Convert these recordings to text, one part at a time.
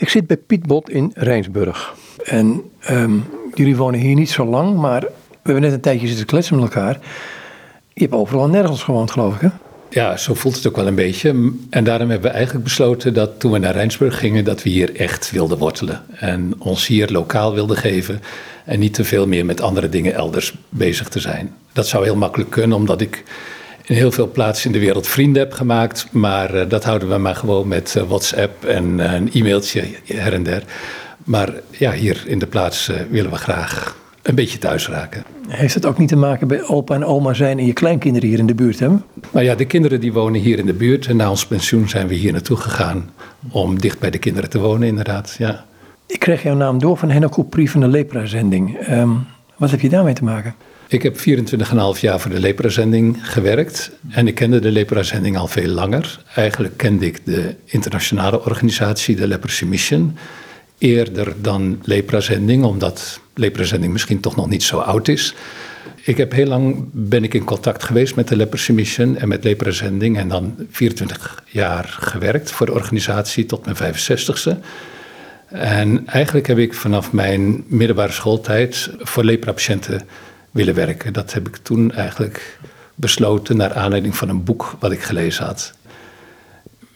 Ik zit bij Piet Bot in Rijnsburg. En ehm, jullie wonen hier niet zo lang, maar we hebben net een tijdje zitten kletsen met elkaar. Je hebt overal nergens gewoond, geloof ik, hè? Ja, zo voelt het ook wel een beetje. En daarom hebben we eigenlijk besloten dat toen we naar Rijnsburg gingen, dat we hier echt wilden wortelen. En ons hier lokaal wilden geven en niet te veel meer met andere dingen elders bezig te zijn. Dat zou heel makkelijk kunnen, omdat ik in heel veel plaatsen in de wereld vrienden heb gemaakt. Maar uh, dat houden we maar gewoon met uh, WhatsApp en uh, een e-mailtje her en der. Maar ja, hier in de plaats willen we graag een beetje thuis raken. Heeft het ook niet te maken bij opa en oma zijn en je kleinkinderen hier in de buurt hebben? Nou ja, de kinderen die wonen hier in de buurt. En na ons pensioen zijn we hier naartoe gegaan om dicht bij de kinderen te wonen, inderdaad. Ja. Ik kreeg jouw naam door van Henno Koeprie van de Lepra-zending. Um, wat heb je daarmee te maken? Ik heb 24,5 jaar voor de Lepra-zending gewerkt. En ik kende de Lepra-zending al veel langer. Eigenlijk kende ik de internationale organisatie, de Leprosy Mission, eerder dan Lepra-zending, omdat Lepra-zending misschien toch nog niet zo oud is. Ik heb heel lang ben ik in contact geweest met de Leprosy Mission en met Lepra-zending. En dan 24 jaar gewerkt voor de organisatie tot mijn 65ste. En eigenlijk heb ik vanaf mijn middelbare schooltijd voor lepra-patiënten willen werken. Dat heb ik toen eigenlijk besloten naar aanleiding van een boek wat ik gelezen had.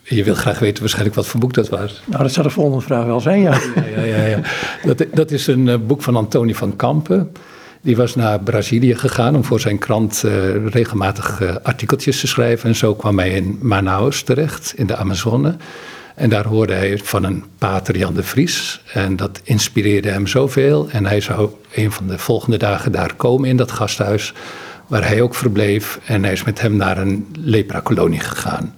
Je wil graag weten waarschijnlijk wat voor boek dat was. Nou, dat zou de volgende vraag wel zijn, ja. ja, ja, ja, ja. Dat, dat, is een uh, boek van Antoni van Kampen. Die was naar Brazilië gegaan om voor zijn krant uh, regelmatig uh, artikeltjes te schrijven. En zo kwam hij in Manaus terecht, in de Amazone. En daar hoorde hij van een pater Jan de Vries. En dat inspireerde hem zoveel. En hij zou een van de volgende dagen daar komen in dat gasthuis. Waar hij ook verbleef. En hij is met hem naar een lepra-kolonie gegaan.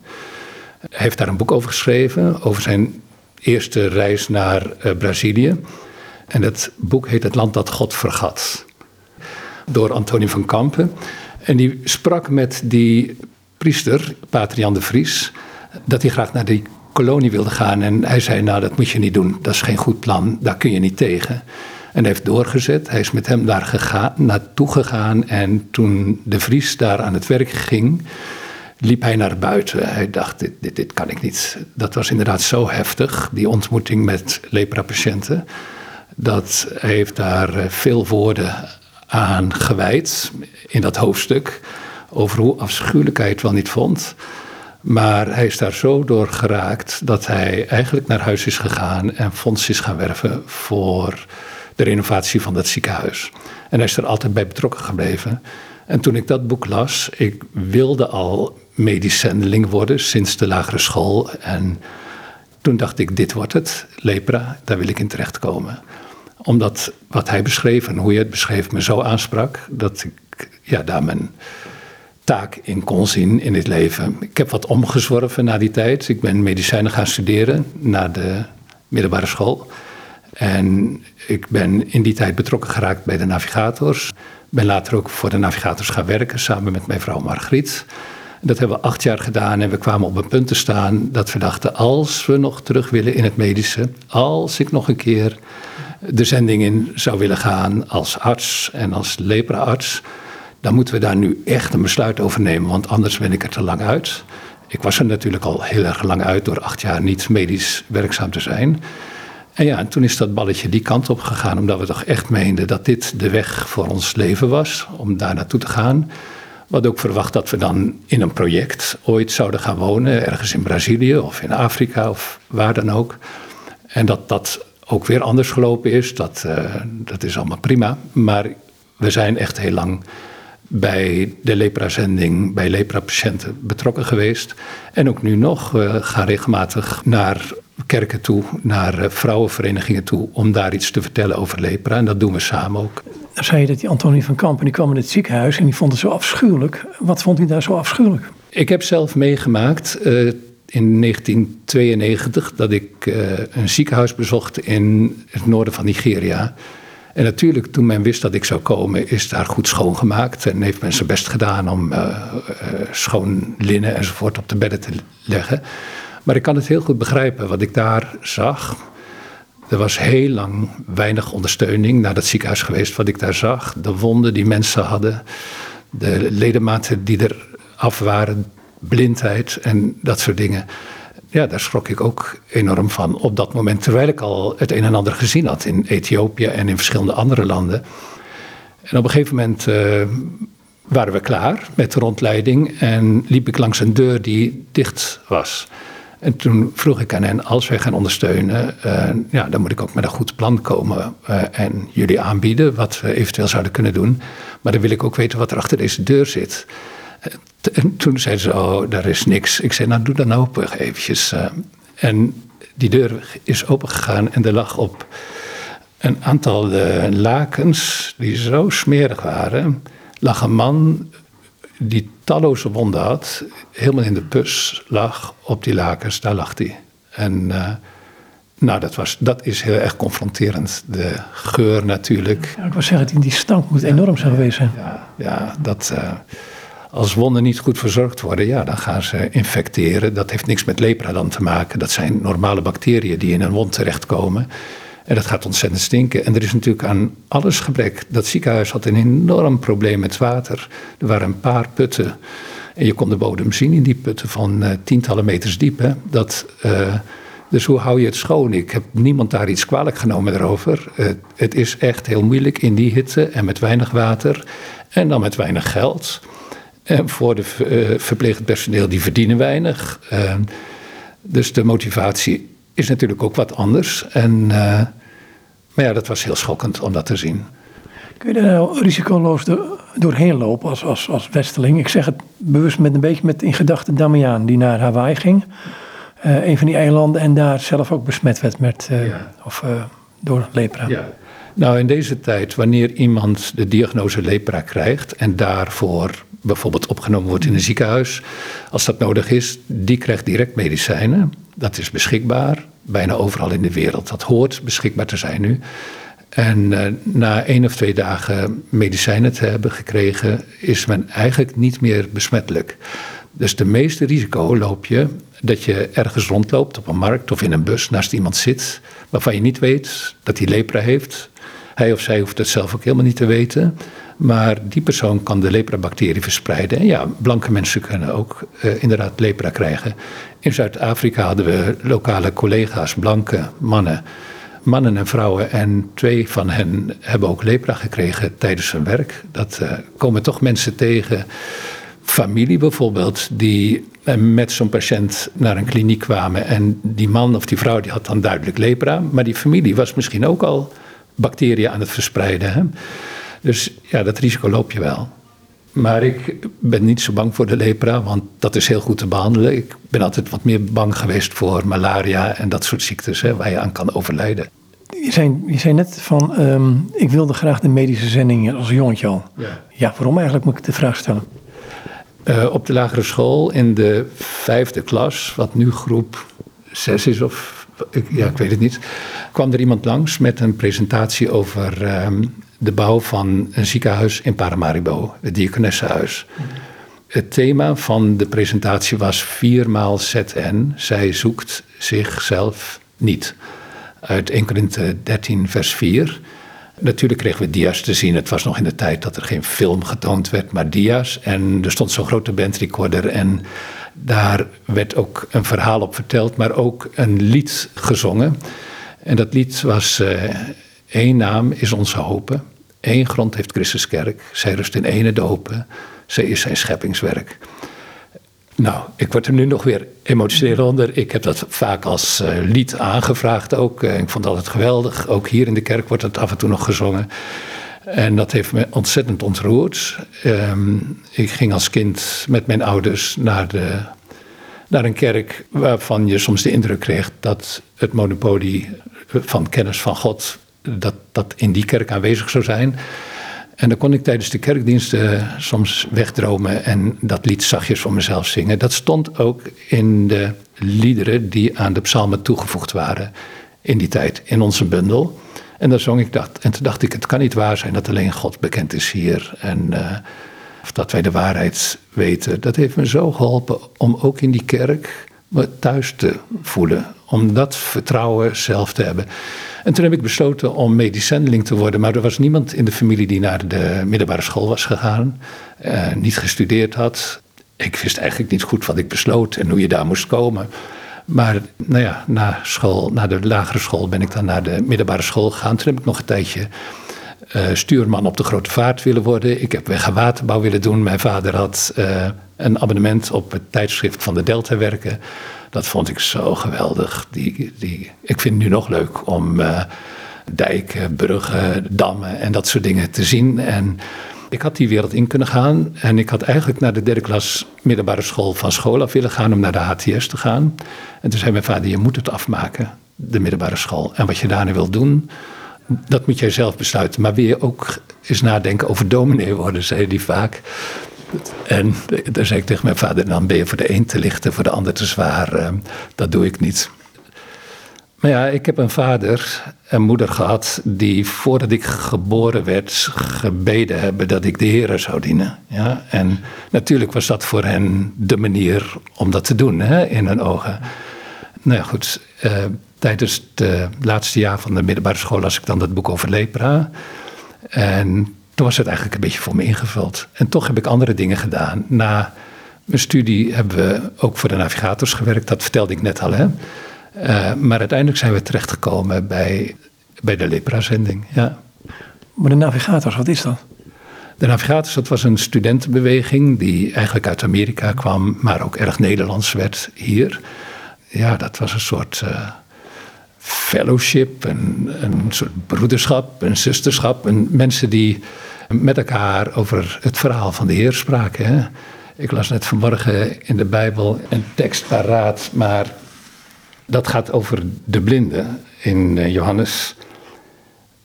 Hij heeft daar een boek over geschreven. Over zijn eerste reis naar uh, Brazilië. En dat boek heet Het Land dat God vergat. Door Antonie van Kampen. En die sprak met die priester, pater Jan de Vries. Dat hij graag naar die kolonie wilde gaan. En hij zei, nou dat moet je niet doen, dat is geen goed plan, daar kun je niet tegen. En hij heeft doorgezet, hij is met hem daar gegaan, naartoe gegaan. En toen de Vries daar aan het werk ging, liep hij naar buiten. Hij dacht, dit, dit, dit kan ik niet. Dat was inderdaad zo heftig, die ontmoeting met lepra-patiënten. Dat hij heeft daar eh, veel woorden aan gewijd in dat hoofdstuk. Over hoe afschuwelijk hij het wel niet vond. Maar hij is daar zo door geraakt dat hij eigenlijk naar huis is gegaan en fonds is gaan werven voor de renovatie van dat ziekenhuis. En hij is er altijd bij betrokken gebleven. En toen ik dat boek las, ik wilde al medisch zendeling worden sinds de lagere school. En toen dacht ik, dit wordt het, lepra, daar wil ik in terechtkomen. Omdat wat hij beschreef en hoe je het beschreef me zo aansprak, dat ik ja, daar mijn taak in kon zien in dit leven. Ik heb wat omgezworven na die tijd. Ik ben medicijnen gaan studeren na de middelbare school. En ik ben in die tijd betrokken geraakt bij de navigators. Ben later ook voor de navigators gaan werken samen met mijn vrouw Margriet. Dat hebben we acht jaar gedaan en we kwamen op een punt te staan dat we dachten: als we nog terug willen in het medische, als ik nog een keer de zending in zou willen gaan als arts en als lepra-arts, dan moeten we daar nu echt een besluit over nemen, want anders ben ik er te lang uit. Ik was er natuurlijk al heel erg lang uit door acht jaar niet medisch werkzaam te zijn. En ja, en toen is dat balletje die kant op gegaan, omdat we toch echt meenden dat dit de weg voor ons leven was, om daar naartoe te gaan. Wat ook verwacht dat we dan in een project ooit zouden gaan wonen, ergens in Brazilië of in Afrika of waar dan ook. En dat dat ook weer anders gelopen is, dat, uh, dat is allemaal prima. Maar we zijn echt heel lang bij de lepra-zending, bij lepra-patiënten betrokken geweest. En ook nu nog. We gaan regelmatig naar kerken toe, naar eh, vrouwenverenigingen toe, om daar iets te vertellen over lepra. En dat doen we samen ook. Dan zei je dat die Antonie van Kampen, die kwam in het ziekenhuis en die vond het zo afschuwelijk. Wat vond hij daar zo afschuwelijk? Ik heb zelf meegemaakt uh, in 1992 dat ik uh, een ziekenhuis bezocht in het noorden van Nigeria. En natuurlijk, toen men wist dat ik zou komen, is daar goed schoongemaakt. En heeft men zijn best gedaan om uh, schoon linnen enzovoort op de bedden te leggen. Maar ik kan het heel goed begrijpen wat ik daar zag. Er was heel lang weinig ondersteuning naar dat ziekenhuis geweest wat ik daar zag. De wonden die mensen hadden, de ledematen die er af waren, blindheid en dat soort dingen. Ja, daar schrok ik ook enorm van op dat moment, terwijl ik al het een en ander gezien had in Ethiopië en in verschillende andere landen. En op een gegeven moment uh, waren we klaar met de rondleiding en liep ik langs een deur die dicht was. En toen vroeg ik aan hen, als wij gaan ondersteunen, uh, ja, dan moet ik ook met een goed plan komen uh, en jullie aanbieden wat we eventueel zouden kunnen doen. Maar dan wil ik ook weten wat er achter deze deur zit. En toen zeiden ze, oh, daar is niks. Ik zei, nou, doe dan open eventjes. Uh, en die deur is opengegaan en er lag op een aantal lakens die zo smerig waren, lag een man die talloze wonden had, helemaal in de pus lag op die lakens, daar lag hij. En uh, nou, dat, was, dat is heel erg confronterend. De geur natuurlijk. Ja, ik wil zeggen, die stank moet enorm zijn geweest zijn. Ja, ja dat, uh, als wonden niet goed verzorgd worden, ja, dan gaan ze infecteren. Dat heeft niks met lepra dan te maken. Dat zijn normale bacteriën die in een wond terechtkomen. En dat gaat ontzettend stinken. En er is natuurlijk aan alles gebrek. Dat ziekenhuis had een enorm probleem met water. Er waren een paar putten. En je kon de bodem zien in die putten van uh, tientallen meters diep. Hè. Dat, uh, dus hoe hou je het schoon? Ik heb niemand daar iets kwalijk genomen erover. Het is echt heel moeilijk in die hitte en met weinig water. En dan met weinig geld. En voor de verpleegend personeel, die verdienen weinig. dus de motivatie is natuurlijk ook wat anders. En, maar ja, dat was heel schokkend om dat te zien. Kun je daar nou risicoloos doorheen lopen als, als, als Westeling? Ik zeg het bewust met een beetje met in gedachten Damiaan, die naar Hawaii ging. Uh, een van die eilanden en daar zelf ook besmet werd met, uh, ja. of, uh, door lepra. Ja. Nou, in deze tijd, wanneer iemand de diagnose lepra krijgt en daarvoor bijvoorbeeld opgenomen wordt in een ziekenhuis, als dat nodig is, die krijgt direct medicijnen. Dat is beschikbaar, bijna overal in de wereld. Dat hoort beschikbaar te zijn nu. En uh, na één of twee dagen medicijnen te hebben gekregen, is men eigenlijk niet meer besmettelijk. Dus de meeste risico loop je dat je ergens rondloopt op een markt of in een bus naast iemand zit waarvan je niet weet dat hij lepra heeft. Hij of zij hoeft het zelf ook helemaal niet te weten. Maar die persoon kan de lepra-bacterie verspreiden. En ja, blanke mensen kunnen ook uh, inderdaad lepra krijgen. In Zuid-Afrika hadden we lokale collega's, blanke mannen, mannen en vrouwen. En twee van hen hebben ook lepra gekregen tijdens hun werk. Dat uh, komen toch mensen tegen. Familie bijvoorbeeld, die uh, met zo'n patiënt naar een kliniek kwamen. En die man of die vrouw die had dan duidelijk lepra. Maar die familie was misschien ook al bacteriën aan het verspreiden. Hè? Dus ja, dat risico loop je wel. Maar ik ben niet zo bang voor de lepra, want dat is heel goed te behandelen. Ik ben altijd wat meer bang geweest voor malaria en dat soort ziektes hè, waar je aan kan overlijden. Je zei, je zei net van, um, ik wilde graag de medische zending als jongetje al. Ja. ja, waarom eigenlijk moet ik de vraag stellen? Uh, op de lagere school in de vijfde klas, wat nu groep zes is of ja, ik weet het niet, kwam er iemand langs met een presentatie over um, de bouw van een ziekenhuis in Paramaribo, het Diakonessenhuis. Het thema van de presentatie was viermaal ZN, zij zoekt zichzelf niet. Uit 1 Korinthe 13 vers 4. Natuurlijk kregen we dia's te zien. Het was nog in de tijd dat er geen film getoond werd, maar dia's. En er stond zo'n grote bandrecorder en daar werd ook een verhaal op verteld, maar ook een lied gezongen. En dat lied was uh, Eén naam is onze hoop. Eén grond heeft Christus kerk. Zij rust in ene dopen. Zij is zijn scheppingswerk. Nou, ik word er nu nog weer emotioneel onder. Ik heb dat vaak als uh, lied aangevraagd ook. Uh, ik vond het altijd geweldig. Ook hier in de kerk wordt het af en toe nog gezongen. En dat heeft me ontzettend ontroerd. Um, ik ging als kind met mijn ouders naar, de, naar een kerk waarvan je soms de indruk kreeg dat het monopolie van kennis van God dat dat in die kerk aanwezig zou zijn. En dan kon ik tijdens de kerkdiensten soms wegdromen en dat lied zachtjes voor mezelf zingen. Dat stond ook in de liederen die aan de psalmen toegevoegd waren in die tijd, in onze bundel. En dan zong ik dat. En toen dacht ik, het kan niet waar zijn dat alleen God bekend is hier. En uh, of dat wij de waarheid weten. Dat heeft me zo geholpen om ook in die kerk me thuis te voelen. Om dat vertrouwen zelf te hebben. En toen heb ik besloten om medisch te worden. Maar er was niemand in de familie die naar de middelbare school was gegaan. Uh, niet gestudeerd had. Ik wist eigenlijk niet goed wat ik besloot en hoe je daar moest komen. Maar nou ja, na, school, na de lagere school ben ik dan naar de middelbare school gegaan. Toen heb ik nog een tijdje uh, stuurman op de grote vaart willen worden. Ik heb weg- waterbouw willen doen. Mijn vader had uh, een abonnement op het tijdschrift van de Delta werken. Dat vond ik zo geweldig. Die, die, ik vind het nu nog leuk om uh, dijken, bruggen, dammen en dat soort dingen te zien. En ik had die wereld in kunnen gaan. En ik had eigenlijk naar de derde klas middelbare school van school af willen gaan om naar de HTS te gaan. En toen zei mijn vader, je moet het afmaken, de middelbare school. En wat je daarna wil doen, dat moet jij zelf besluiten. Maar wil je ook eens nadenken over dominee worden, zei hij vaak. En daar zei ik tegen mijn vader, dan ben je voor de een te licht en voor de ander te zwaar. Dat doe ik niet. Maar ja, ik heb een vader en moeder gehad die voordat ik geboren werd gebeden hebben dat ik de Heer zou dienen. Ja? En natuurlijk was dat voor hen de manier om dat te doen hè, in hun ogen. Nou ja, goed. Uh, tijdens het laatste jaar van de middelbare school las ik dan dat boek over lepra. En toen was het eigenlijk een beetje voor me ingevuld. En toch heb ik andere dingen gedaan. Na mijn studie hebben we ook voor de navigators gewerkt. Dat vertelde ik net al, hè. Uh, maar uiteindelijk zijn we terechtgekomen bij, bij de lepra-zending, ja. Maar de navigators, wat is dat? De navigators, dat was een studentenbeweging die eigenlijk uit Amerika kwam, maar ook erg Nederlands werd hier. Ja, dat was een soort uh, fellowship, een, een soort broederschap, een zusterschap. En mensen die met elkaar over het verhaal van de Heer spraken. Hè? Ik las net vanmorgen in de Bijbel een tekst paraat, maar dat gaat over de blinden in Johannes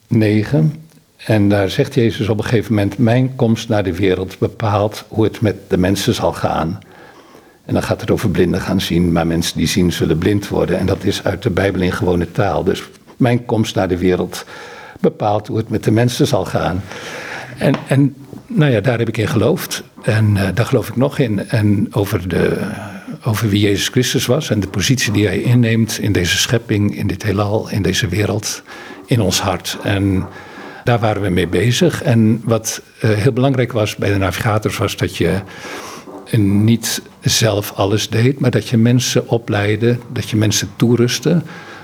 9. En daar zegt Jezus op een gegeven moment: Mijn komst naar de wereld bepaalt hoe het met de mensen zal gaan. En dan gaat het over blinden gaan zien, maar mensen die zien zullen blind worden. En dat is uit de Bijbel in gewone taal. Dus mijn komst naar de wereld bepaalt hoe het met de mensen zal gaan. En, en nou ja, daar heb ik in geloofd. En uh, daar geloof ik nog in. En over, de, over wie Jezus Christus was en de positie die hij inneemt in deze schepping, in dit heelal, in deze wereld, in ons hart. En daar waren we mee bezig. En wat uh, heel belangrijk was bij de navigators was dat je niet zelf alles deed, maar dat je mensen opleidde, dat je mensen toerustte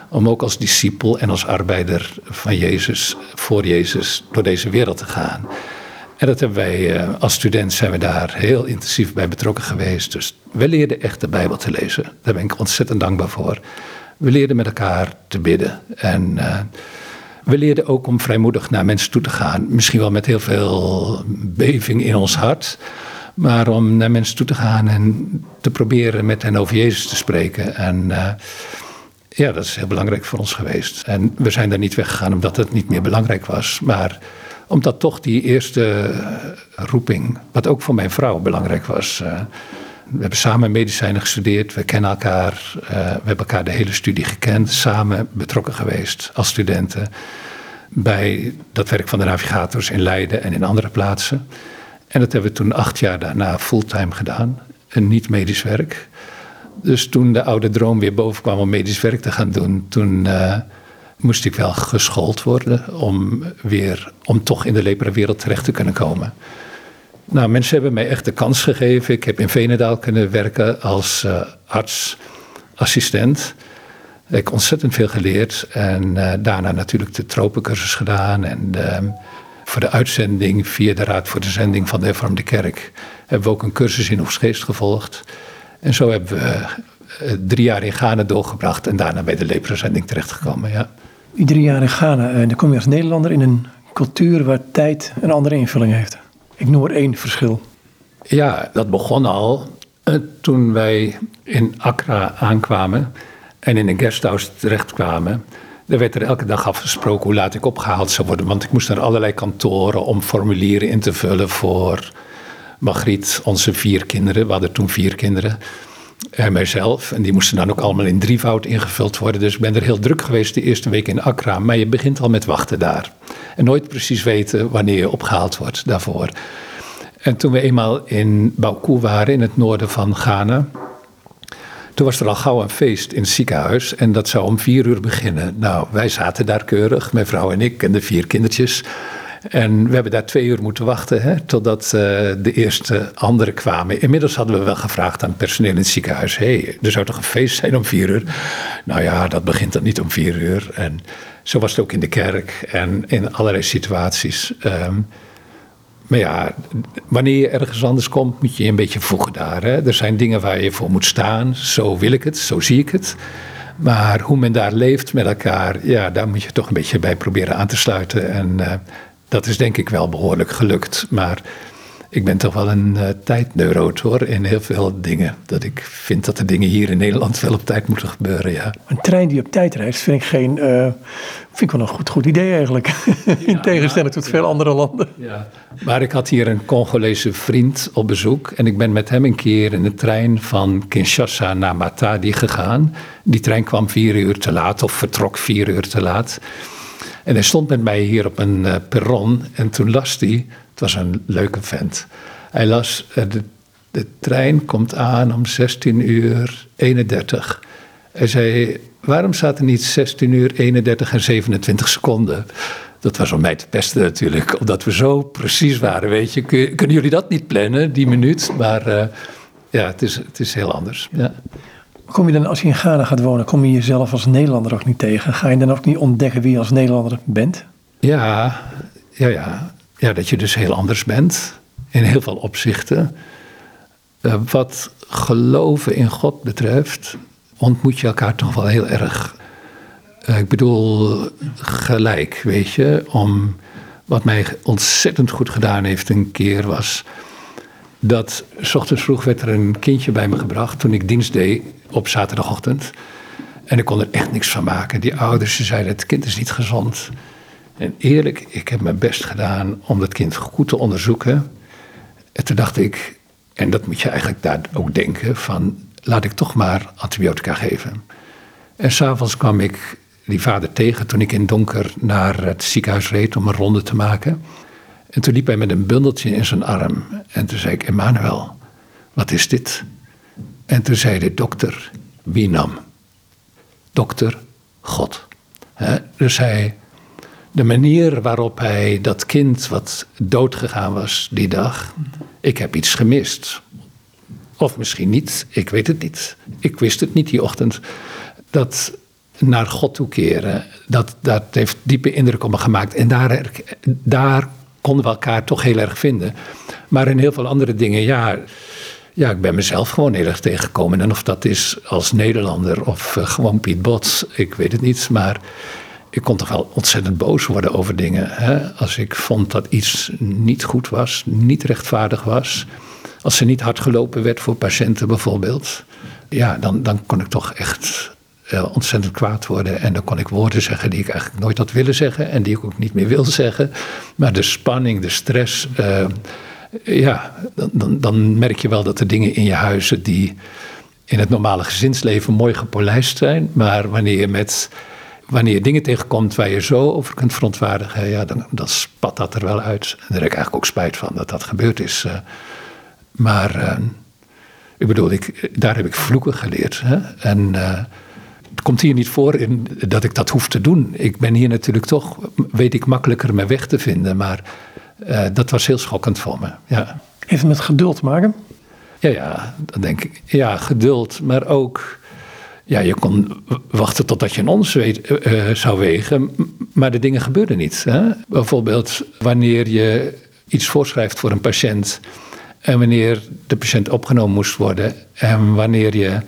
om ook als discipel en als arbeider van Jezus, voor Jezus, door deze wereld te gaan. En dat hebben wij, uh, als student zijn we daar heel intensief bij betrokken geweest. Dus we leerden echt de Bijbel te lezen. Daar ben ik ontzettend dankbaar voor. We leerden met elkaar te bidden. En uh, we leerden ook om vrijmoedig naar mensen toe te gaan. Misschien wel met heel veel beving in ons hart. Maar om naar mensen toe te gaan en te proberen met hen over Jezus te spreken. En uh, ja, dat is heel belangrijk voor ons geweest. En we zijn daar niet weggegaan omdat het niet meer belangrijk was. Maar omdat toch die eerste roeping, wat ook voor mijn vrouw belangrijk was. Uh, we hebben samen medicijnen gestudeerd, we kennen elkaar, we hebben elkaar de hele studie gekend, samen betrokken geweest als studenten bij dat werk van de navigators in Leiden en in andere plaatsen. En dat hebben we toen acht jaar daarna fulltime gedaan, een niet-medisch werk. Dus toen de oude droom weer boven kwam om medisch werk te gaan doen, toen uh, moest ik wel geschoold worden om weer, om toch in de lepra-wereld terecht te kunnen komen. Nou, mensen hebben mij echt de kans gegeven. Ik heb in Venendaal kunnen werken als uh, artsassistent. Ik heb ontzettend veel geleerd en uh, daarna natuurlijk de tropencursus gedaan. En voor de uitzending via de Raad voor de Zending van de Hervormde Kerk hebben we ook een cursus in Oegstgeest gevolgd. En zo hebben we uh, drie jaar in Ghana doorgebracht en daarna bij de leprazending terechtgekomen. Ja. Drie jaar in Ghana, en dan kom je als Nederlander in een cultuur waar tijd een andere invulling heeft. Ik noem er één verschil. Ja, dat begon al uh, toen wij in Accra aankwamen en in een guesthouse terechtkwamen. Er werd er elke dag afgesproken hoe laat ik opgehaald zou worden. Want ik moest naar allerlei kantoren om formulieren in te vullen voor Margriet, onze vier kinderen. We hadden toen vier kinderen. En mijzelf. En die moesten dan ook allemaal in drievoud ingevuld worden. Dus ik ben er heel druk geweest de eerste week in Accra. Maar je begint al met wachten daar. En nooit precies weten wanneer je opgehaald wordt daarvoor. En toen we eenmaal in Bauku waren, in het noorden van Ghana. Toen was er al gauw een feest in het ziekenhuis. En dat zou om vier uur beginnen. Nou, wij zaten daar keurig, mijn vrouw en ik en de vier kindertjes. En we hebben daar twee uur moeten wachten hè, totdat uh, de eerste anderen kwamen. Inmiddels hadden we wel gevraagd aan het personeel in het ziekenhuis: hé, hey, er zou toch een feest zijn om vier uur? Nou ja, dat begint dan niet om vier uur. En zo was het ook in de kerk en in allerlei situaties. Um, maar ja, wanneer je ergens anders komt, moet je je een beetje voegen daar. Hè? Er zijn dingen waar je voor moet staan. Zo wil ik het, zo zie ik het. Maar hoe men daar leeft met elkaar, ja, daar moet je toch een beetje bij proberen aan te sluiten. En uh, dat is denk ik wel behoorlijk gelukt. Maar ik ben toch wel een uh, tijdneuroot hoor, in heel veel dingen. Dat ik vind dat de dingen hier in Nederland wel op tijd moeten gebeuren, ja. Een trein die op tijd reist vind ik geen, uh, vind ik wel een goed, goed idee eigenlijk. in tegenstelling tot veel andere landen. Ja. Maar ik had hier een Congolese vriend op bezoek. En ik ben met hem een keer in de trein van Kinshasa naar Matadi gegaan. Die trein kwam vier uur te laat of vertrok vier uur te laat. En hij stond met mij hier op een uh, perron en toen las hij het was een leuke vent. Hij las, eh, de, de trein komt aan om 16 uur 31. Hij zei, waarom staat er niet 16 uur 31 en 27 seconden? Dat was om mij te pesten natuurlijk, omdat we zo precies waren, weet je. Kunnen jullie dat niet plannen, die minuut? Maar uh, ja, het is, het is heel anders. Ja. Kom je dan, als je in Ghana gaat wonen, kom je jezelf als Nederlander ook niet tegen? Ga je dan ook niet ontdekken wie je als Nederlander bent? Ja, ja, ja ja, dat je dus heel anders bent in heel veel opzichten. Uh, wat geloven in God betreft, ontmoet je elkaar toch wel heel erg. Uh, ik bedoel, gelijk, weet je. Om, wat mij ontzettend goed gedaan heeft een keer was. Dat s ochtends vroeg werd er een kindje bij me gebracht toen ik dienst deed op zaterdagochtend. En ik kon er echt niks van maken. Die ouders zeiden: Het kind is niet gezond. En eerlijk, ik heb mijn best gedaan om dat kind goed te onderzoeken. En toen dacht ik, en dat moet je eigenlijk daar ook denken, van laat ik toch maar antibiotica geven. En s'avonds kwam ik die vader tegen toen ik in donker naar het ziekenhuis reed om een ronde te maken. En toen liep hij met een bundeltje in zijn arm. En toen zei ik, Emmanuel, wat is dit? En toen zei de dokter, wie nam? Dokter, God. dus hij de manier waarop hij dat kind wat doodgegaan was die dag, ik heb iets gemist. Of misschien niet, ik weet het niet. Ik wist het niet die ochtend. Dat naar God toekeren, dat, dat heeft diepe indruk op me gemaakt. En daar, daar konden we elkaar toch heel erg vinden. Maar in heel veel andere dingen, ja, ja, ik ben mezelf gewoon heel erg tegengekomen. En of dat is als Nederlander of uh, gewoon Piet Bots, ik weet het niet. Maar ik kon toch wel ontzettend boos worden over dingen. Hè? Als ik vond dat iets niet goed was, niet rechtvaardig was. Als er niet hard gelopen werd voor patiënten bijvoorbeeld. Ja, dan, dan kon ik toch echt uh, ontzettend kwaad worden. En dan kon ik woorden zeggen die ik eigenlijk nooit had willen zeggen. En die ik ook niet meer wil zeggen. Maar de spanning, de stress. Uh, ja, dan, dan, dan merk je wel dat er dingen in je huizen die in het normale gezinsleven mooi gepolijst zijn. Maar wanneer je met wanneer je dingen tegenkomt waar je zo over kunt verontwaardigen, ja, dan, dan spat dat er wel uit. En daar heb ik eigenlijk ook spijt van dat dat gebeurd is. Uh, maar uh, ik bedoel, ik, daar heb ik vloeken geleerd. Hè? En uh, het komt hier niet voor in, dat ik dat hoef te doen. Ik ben hier natuurlijk toch, weet ik, makkelijker mijn weg te vinden. Maar dat was heel schokkend voor me. Ja. Heeft het met geduld te maken? Ja, ja, dat denk ik. Ja, geduld, maar ook ja, je kon wachten totdat je een ons weet, uh, zou wegen, maar de dingen gebeurden niet. Hè? Bijvoorbeeld wanneer je iets voorschrijft voor een patiënt en wanneer de patiënt opgenomen moest worden en wanneer je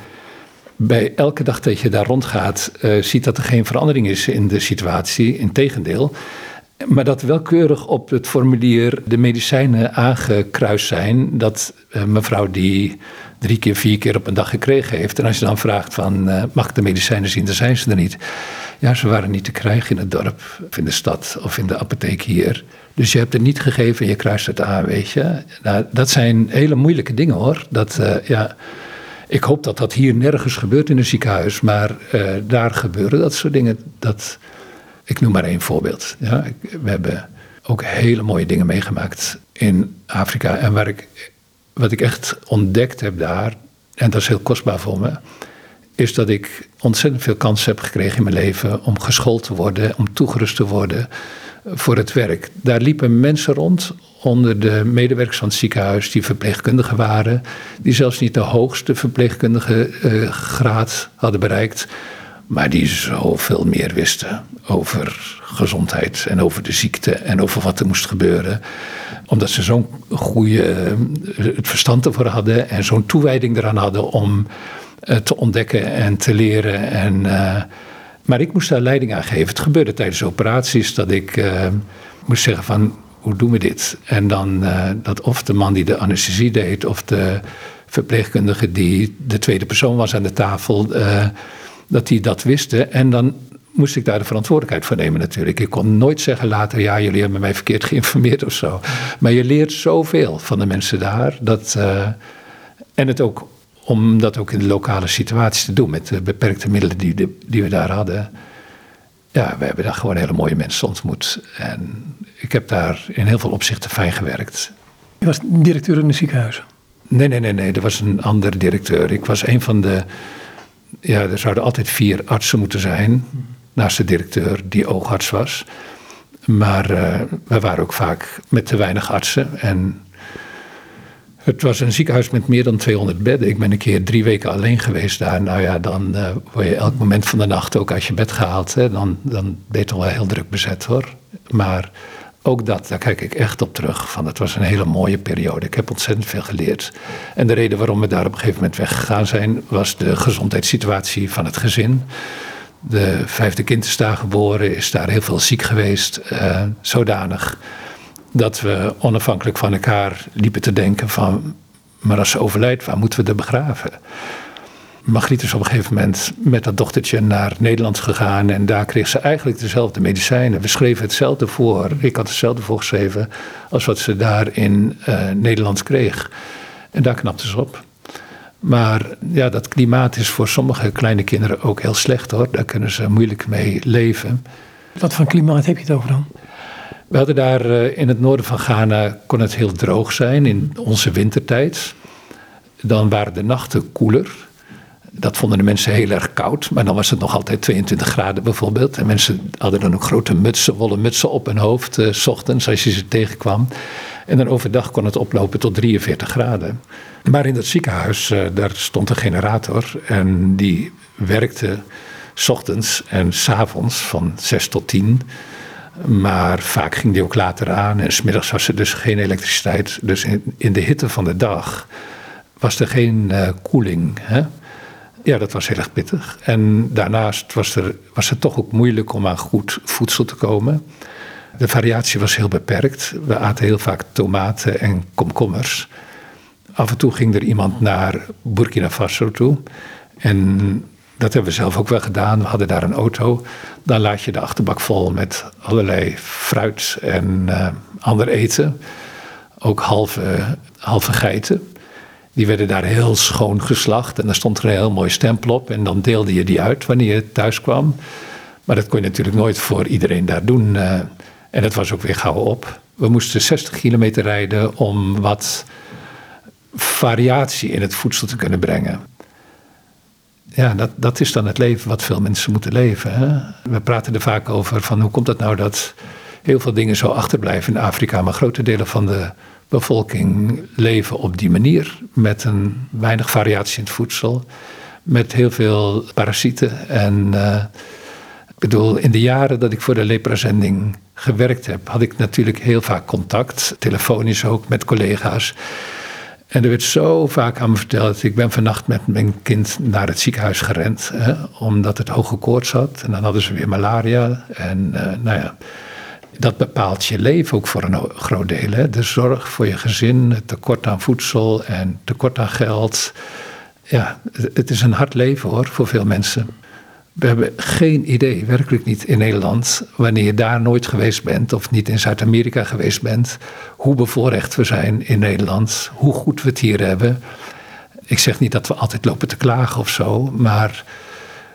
bij elke dag dat je daar rondgaat uh, ziet dat er geen verandering is in de situatie, integendeel. Maar dat welkeurig op het formulier de medicijnen aangekruist zijn. Dat uh, mevrouw die drie keer, vier keer op een dag gekregen heeft. En als je dan vraagt van, uh, mag ik de medicijnen zien, dan zijn ze er niet. Ja, ze waren niet te krijgen in het dorp, of in de stad, of in de apotheek hier. Dus je hebt het niet gegeven en je kruist het aan, weet je. Nou, dat zijn hele moeilijke dingen hoor. Dat, uh, ja, ik hoop dat dat hier nergens gebeurt in een ziekenhuis. Maar daar gebeuren dat soort dingen. Dat, ik noem maar één voorbeeld. Ja, we hebben ook hele mooie dingen meegemaakt in Afrika. En waar ik wat ik echt ontdekt heb daar, en dat is heel kostbaar voor me, is dat ik ontzettend veel kansen heb gekregen in mijn leven om geschoold te worden, om toegerust te worden, voor het werk. Daar liepen mensen rond onder de medewerkers van het ziekenhuis die verpleegkundigen waren, die zelfs niet de hoogste verpleegkundige eh, graad hadden bereikt, maar die zoveel meer wisten over gezondheid en over de ziekte en over wat er moest gebeuren. Omdat ze zo'n goede eh, het verstand ervoor hadden en zo'n toewijding eraan hadden om uh, te ontdekken en te leren. En, uh, maar ik moest daar leiding aan geven. Het gebeurde tijdens operaties dat ik moest zeggen van hoe doen we dit? En dan dat of de man die de anesthesie deed of de verpleegkundige die de tweede persoon was aan de tafel, dat die dat wisten. En dan moest ik daar de verantwoordelijkheid voor nemen natuurlijk. Ik kon nooit zeggen later, ja, jullie hebben mij verkeerd geïnformeerd of zo. Maar je leert zoveel van de mensen daar. Dat, uh, en het ook, om dat ook in de lokale situatie te doen, met de beperkte middelen die, de, die we daar hadden. Ja, we hebben daar gewoon hele mooie mensen ontmoet. En ik heb daar in heel veel opzichten fijn gewerkt. Je was directeur in een ziekenhuis? Nee, nee, nee, nee. Er was een andere directeur. Ik was een van de. Ja, er zouden altijd vier artsen moeten zijn naast de directeur die oogarts was. Maar uh, we waren ook vaak met te weinig artsen. En het was een ziekenhuis met meer dan 200 bedden. Ik ben een keer drie weken alleen geweest daar. Nou ja, dan uh, word je elk moment van de nacht ook uit je bed gehaald. Hè. Dan, dan je toch wel heel druk bezet hoor. Maar ook dat, daar kijk ik echt op terug. Van, het was een hele mooie periode. Ik heb ontzettend veel geleerd. En de reden waarom we daar op een gegeven moment weggegaan zijn, was de gezondheidssituatie van het gezin. De vijfde kind is daar geboren, is daar heel veel ziek geweest. Uh, zodanig dat we onafhankelijk van elkaar liepen te denken van... maar als ze overlijdt, waar moeten we haar begraven? Margriet is op een gegeven moment met dat dochtertje naar Nederland gegaan. En daar kreeg ze eigenlijk dezelfde medicijnen. We schreven hetzelfde voor. Ik had hetzelfde voorgeschreven als wat ze daar in uh, Nederland kreeg. En daar knapte ze op. Maar ja, dat klimaat is voor sommige kleine kinderen ook heel slecht hoor. Daar kunnen ze moeilijk mee leven. Wat voor klimaat heb je het over dan? We hadden daar uh, in het noorden van Ghana kon het heel droog zijn in onze wintertijd. Dan waren de nachten koeler. Dat vonden de mensen heel erg koud, maar dan was het nog altijd 22 graden bijvoorbeeld. En mensen hadden dan ook grote mutsen, wollen mutsen op hun hoofd, uh, s ochtends als je ze tegenkwam. En dan overdag kon het oplopen tot 43 graden. Maar in dat ziekenhuis, uh, daar stond een generator en die werkte s ochtends en s avonds van 6 tot 10. Maar vaak ging die ook later aan en smiddags was er dus geen elektriciteit. Dus in, de hitte van de dag was er geen uh, koeling. Hè? Ja, dat was heel erg pittig. En daarnaast was, er, was het toch ook moeilijk om aan goed voedsel te komen. De variatie was heel beperkt. We aten heel vaak tomaten en komkommers. Af en toe ging er iemand naar Burkina Faso toe. En dat hebben we zelf ook wel gedaan. We hadden daar een auto. Dan laat je de achterbak vol met allerlei fruit en uh, ander eten. Ook halve, halve geiten. Die werden daar heel schoon geslacht. En daar stond er een heel mooi stempel op. En dan deelde je die uit wanneer je thuis kwam. Maar dat kon je natuurlijk nooit voor iedereen daar doen. Uh, en het was ook weer gauw op. We moesten 60 kilometer rijden om wat variatie in het voedsel te kunnen brengen. Ja, dat, dat is dan het leven wat veel mensen moeten leven. Hè? We praten er vaak over van hoe komt het nou dat heel veel dingen zo achterblijven in Afrika, maar grote delen van de bevolking leven op die manier. Met een weinig variatie in het voedsel, met heel veel parasieten. En uh, ik bedoel, in de jaren dat ik voor de leprazending gewerkt heb, had ik natuurlijk heel vaak contact, telefonisch ook met collega's. En er werd zo vaak aan me verteld. Ik ben vannacht met mijn kind naar het ziekenhuis gerend. Hè, omdat het hoge koorts had. En dan hadden ze weer malaria. En uh, nou ja, dat bepaalt je leven ook voor een groot deel. Hè. De zorg voor je gezin, het tekort aan voedsel en tekort aan geld. Ja, het is een hard leven hoor, voor veel mensen. We hebben geen idee, werkelijk niet in Nederland, wanneer je daar nooit geweest bent of niet in Zuid-Amerika geweest bent, hoe bevoorrecht we zijn in Nederland, hoe goed we het hier hebben. Ik zeg niet dat we altijd lopen te klagen of zo, maar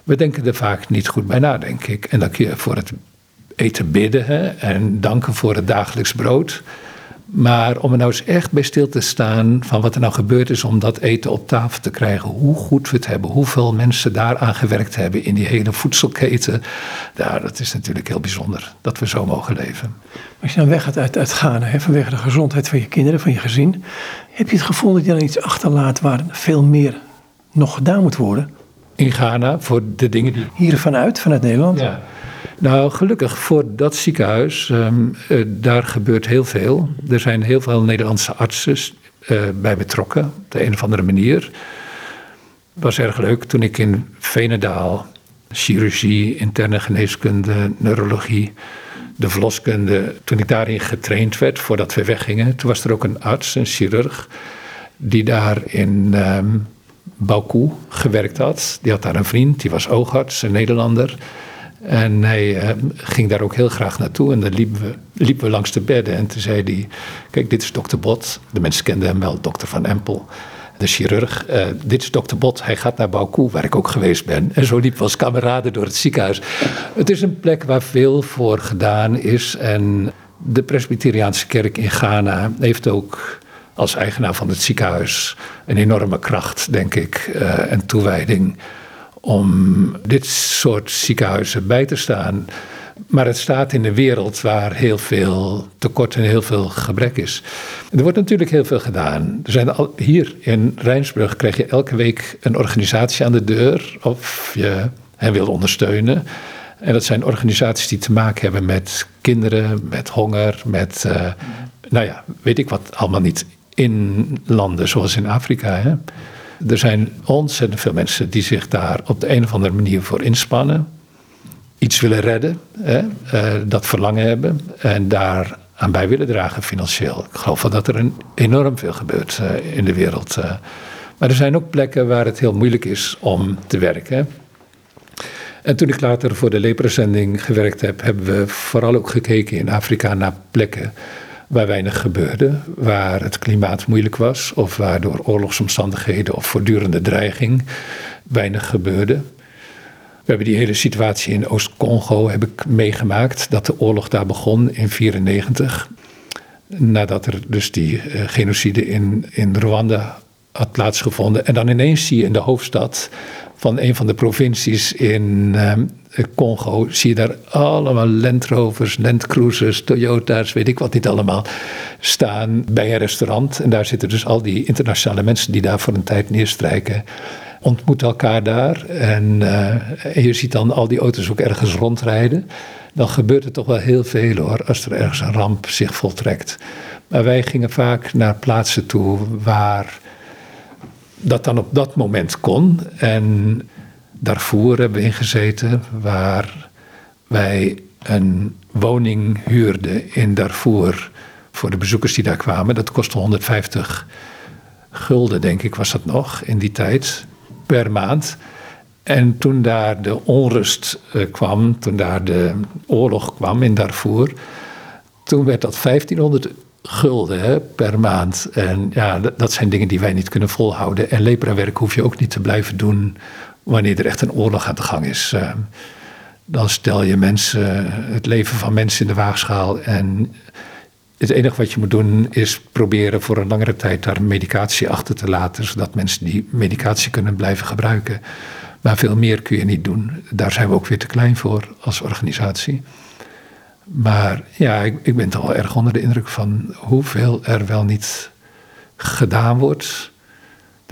we denken er vaak niet goed bij na, denk ik. En dan kun je voor het eten bidden hè, en danken voor het dagelijks brood. Maar om er nou eens echt bij stil te staan van wat er nou gebeurd is om dat eten op tafel te krijgen, hoe goed we het hebben, hoeveel mensen daaraan gewerkt hebben in die hele voedselketen, ja, dat is natuurlijk heel bijzonder dat we zo mogen leven. Als je dan weggaat uit, uit Ghana, hè, vanwege de gezondheid van je kinderen, van je gezin, heb je het gevoel dat je dan iets achterlaat waar veel meer nog gedaan moet worden? In Ghana voor de dingen die. Hier vanuit, vanuit Nederland? Ja. Nou, gelukkig voor dat ziekenhuis, um, uh, daar gebeurt heel veel. Er zijn heel veel Nederlandse artsen uh, bij betrokken, op de een of andere manier. Het was erg leuk toen ik in Venendaal chirurgie, interne geneeskunde, neurologie, de verloskunde, toen ik daarin getraind werd voordat we weggingen, toen was er ook een arts, een chirurg, die daar in um, Baku gewerkt had. Die had daar een vriend, die was oogarts, een Nederlander. En hij uh, ging daar ook heel graag naartoe. En dan liepen we, liepen langs de bedden. En toen zei hij: Kijk, dit is dokter Bot. De mensen kenden hem wel, dokter Van Empel. De chirurg. Uh, dit is dokter Bot. Hij gaat naar Baku, waar ik ook geweest ben. En zo liepen we als kameraden door het ziekenhuis. Het is een plek waar veel voor gedaan is. En de Presbyteriaanse kerk in Ghana heeft ook als eigenaar van het ziekenhuis een enorme kracht, denk ik, uh, en toewijding om dit soort ziekenhuizen bij te staan. Maar het staat in een wereld waar heel veel tekort en heel veel gebrek is. Er wordt natuurlijk heel veel gedaan. Er zijn al, hier in Rijnsburg krijg je elke week een organisatie aan de deur of je hen wil ondersteunen. En dat zijn organisaties die te maken hebben met kinderen, met honger, met, uh, nou ja, weet ik wat allemaal niet. In landen zoals in Afrika. Hè. Er zijn ontzettend veel mensen die zich daar op de een of andere manier voor inspannen. Iets willen redden, hè, uh, dat verlangen hebben en daar aan bij willen dragen financieel. Ik geloof wel dat er enorm veel gebeurt uh, in de wereld. Uh. Maar er zijn ook plekken waar het heel moeilijk is om te werken. En toen ik later voor de leprazending gewerkt heb, hebben we vooral ook gekeken in Afrika naar plekken waar weinig gebeurde, waar het klimaat moeilijk was of waar door oorlogsomstandigheden of voortdurende dreiging weinig gebeurde. We hebben die hele situatie in Oost-Congo heb ik meegemaakt, dat de oorlog daar begon in 1994. Nadat er dus die uh, genocide in, in Rwanda had plaatsgevonden. En dan ineens zie je in de hoofdstad van een van de provincies in uh, Congo, zie je daar allemaal Land Rovers, Land Cruisers, Toyota's, weet ik wat niet allemaal, staan bij een restaurant. En daar zitten dus al die internationale mensen die daar voor een tijd neerstrijken ontmoeten elkaar daar. En, uh, en, je ziet dan al die auto's ook ergens rondrijden. Dan gebeurt er toch wel heel veel hoor, als er ergens een ramp zich voltrekt. Maar wij gingen vaak naar plaatsen toe waar dat dan op dat moment kon. En daarvoor hebben we ingezeten waar wij een woning huurden in Darfur voor de bezoekers die daar kwamen. Dat kostte 150 gulden, denk ik, was dat nog in die tijd, per maand. En toen daar de onrust uh, kwam, toen daar de oorlog kwam in Darfur, toen werd dat 1500 gulden hè, per maand. En ja, dat, zijn dingen die wij niet kunnen volhouden. En leprawerk hoef je ook niet te blijven doen wanneer er echt een oorlog aan de gang is. Uh, dan stel je mensen, het leven van mensen in de waagschaal. En het enige wat je moet doen is proberen voor een langere tijd daar medicatie achter te laten, zodat mensen die medicatie kunnen blijven gebruiken. Maar veel meer kun je niet doen. Daar zijn we ook weer te klein voor als organisatie. Maar ja, ik, ik ben toch wel erg onder de indruk van hoeveel er wel niet gedaan wordt.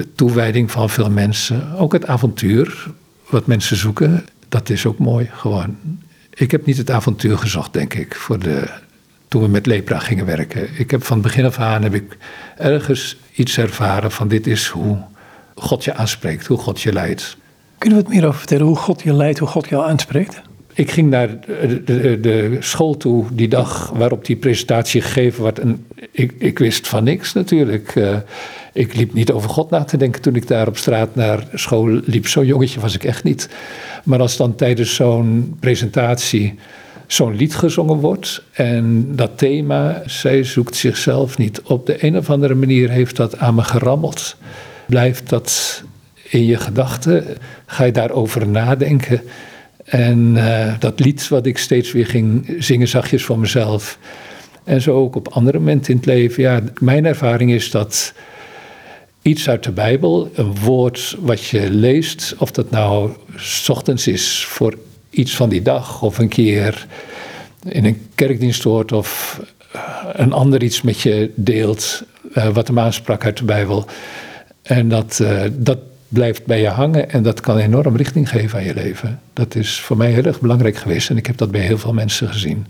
De toewijding van veel mensen. Ook het avontuur wat mensen zoeken. Dat is ook mooi gewoon. Ik heb niet het avontuur gezocht, denk ik, voor de, toen we met lepra gingen werken. Ik heb van begin af aan heb ik ergens iets ervaren van dit is hoe God je aanspreekt, hoe God je leidt. Kunnen we het meer over vertellen, hoe God je leidt, hoe God jou aanspreekt? Ik ging naar de, de, de, school toe die dag waarop die presentatie gegeven werd. En ik, ik wist van niks natuurlijk. Ik liep niet over God na te denken toen ik daar op straat naar school liep. Zo'n jongetje was ik echt niet. Maar als dan tijdens zo'n presentatie zo'n lied gezongen wordt en dat thema, zij zoekt zichzelf niet. Op de een of andere manier heeft dat aan me gerammeld. Blijft dat in je gedachten? Ga je daarover nadenken? En uh, dat lied wat ik steeds weer ging zingen zachtjes voor mezelf. En zo ook op andere momenten in het leven. Ja, mijn ervaring is dat iets uit de Bijbel, een woord wat je leest, of dat nou s ochtends is voor iets van die dag, of een keer in een kerkdienst hoort, of een ander iets met je deelt, uh, wat hem aansprak uit de Bijbel. En dat, uh, dat blijft bij je hangen en dat kan enorm richting geven aan je leven. Dat is voor mij heel erg belangrijk geweest en ik heb dat bij heel veel mensen gezien.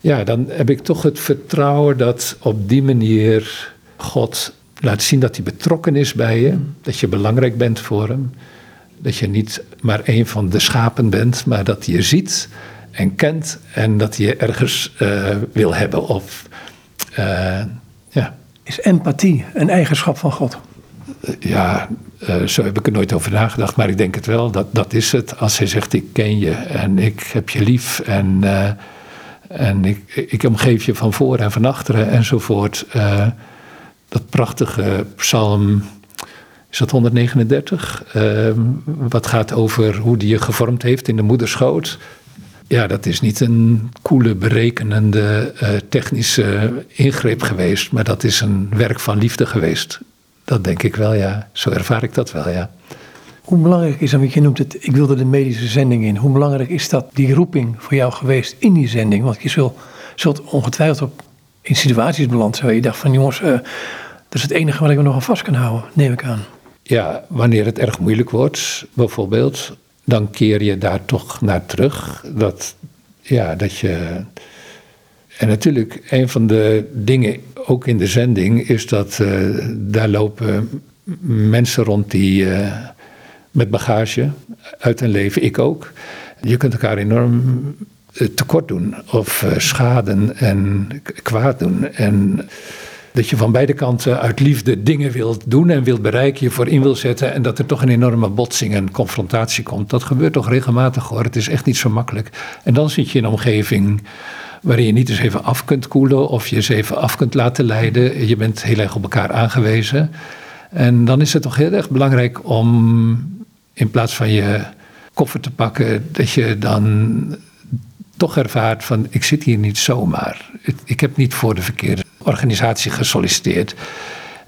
Ja, dan heb ik toch het vertrouwen dat op die manier God laat zien dat hij betrokken is bij je, dat je belangrijk bent voor hem, dat je niet maar een van de schapen bent, maar dat hij je ziet en kent en dat hij je ergens uh, wil hebben. Of, uh, ja. Is empathie een eigenschap van God? ja, uh, zo heb ik er nooit over nagedacht, maar ik denk het wel. Dat, dat is het. Als hij zegt: Ik ken je en ik heb je lief en, uh, en ik, ik omgeef je van voor en van achteren enzovoort. Uh, dat prachtige psalm, is dat 139? wat gaat over hoe die je gevormd heeft in de moederschoot. Ja, dat is niet een koele, berekenende, technische ingreep geweest, maar dat is een werk van liefde geweest. Dat denk ik wel, ja. Zo ervaar ik dat wel, ja. Hoe belangrijk is dan, want je noemt het, ik wilde de medische zending in. Hoe belangrijk is dat, die roeping voor jou geweest in die zending? Want je zult, zult ongetwijfeld op, in situaties beland zijn waar je dacht van jongens, uh, dat is het enige wat ik me nog aan vast kan houden, neem ik aan. Ja, wanneer het erg moeilijk wordt, bijvoorbeeld, dan keer je daar toch naar terug. Dat, ja, dat je en natuurlijk, een van de dingen ook in de zending is dat uh, daar lopen mensen rond die uh, met bagage uit hun leven, ik ook. Je kunt elkaar enorm tekort doen of schaden en kwaad doen. En dat je van beide kanten uit liefde dingen wilt doen en wilt bereiken, je voor in wil zetten en dat er toch een enorme botsing en confrontatie komt. Dat gebeurt toch regelmatig hoor. Het is echt niet zo makkelijk. En dan zit je in een omgeving waarin je niet eens even af kunt koelen of je eens even af kunt laten leiden. Je bent heel erg op elkaar aangewezen. En dan is het toch heel erg belangrijk om in plaats van je koffer te pakken, dat je dan toch ervaart van ik zit hier niet zomaar. Ik heb niet voor de verkeerde organisatie gesolliciteerd.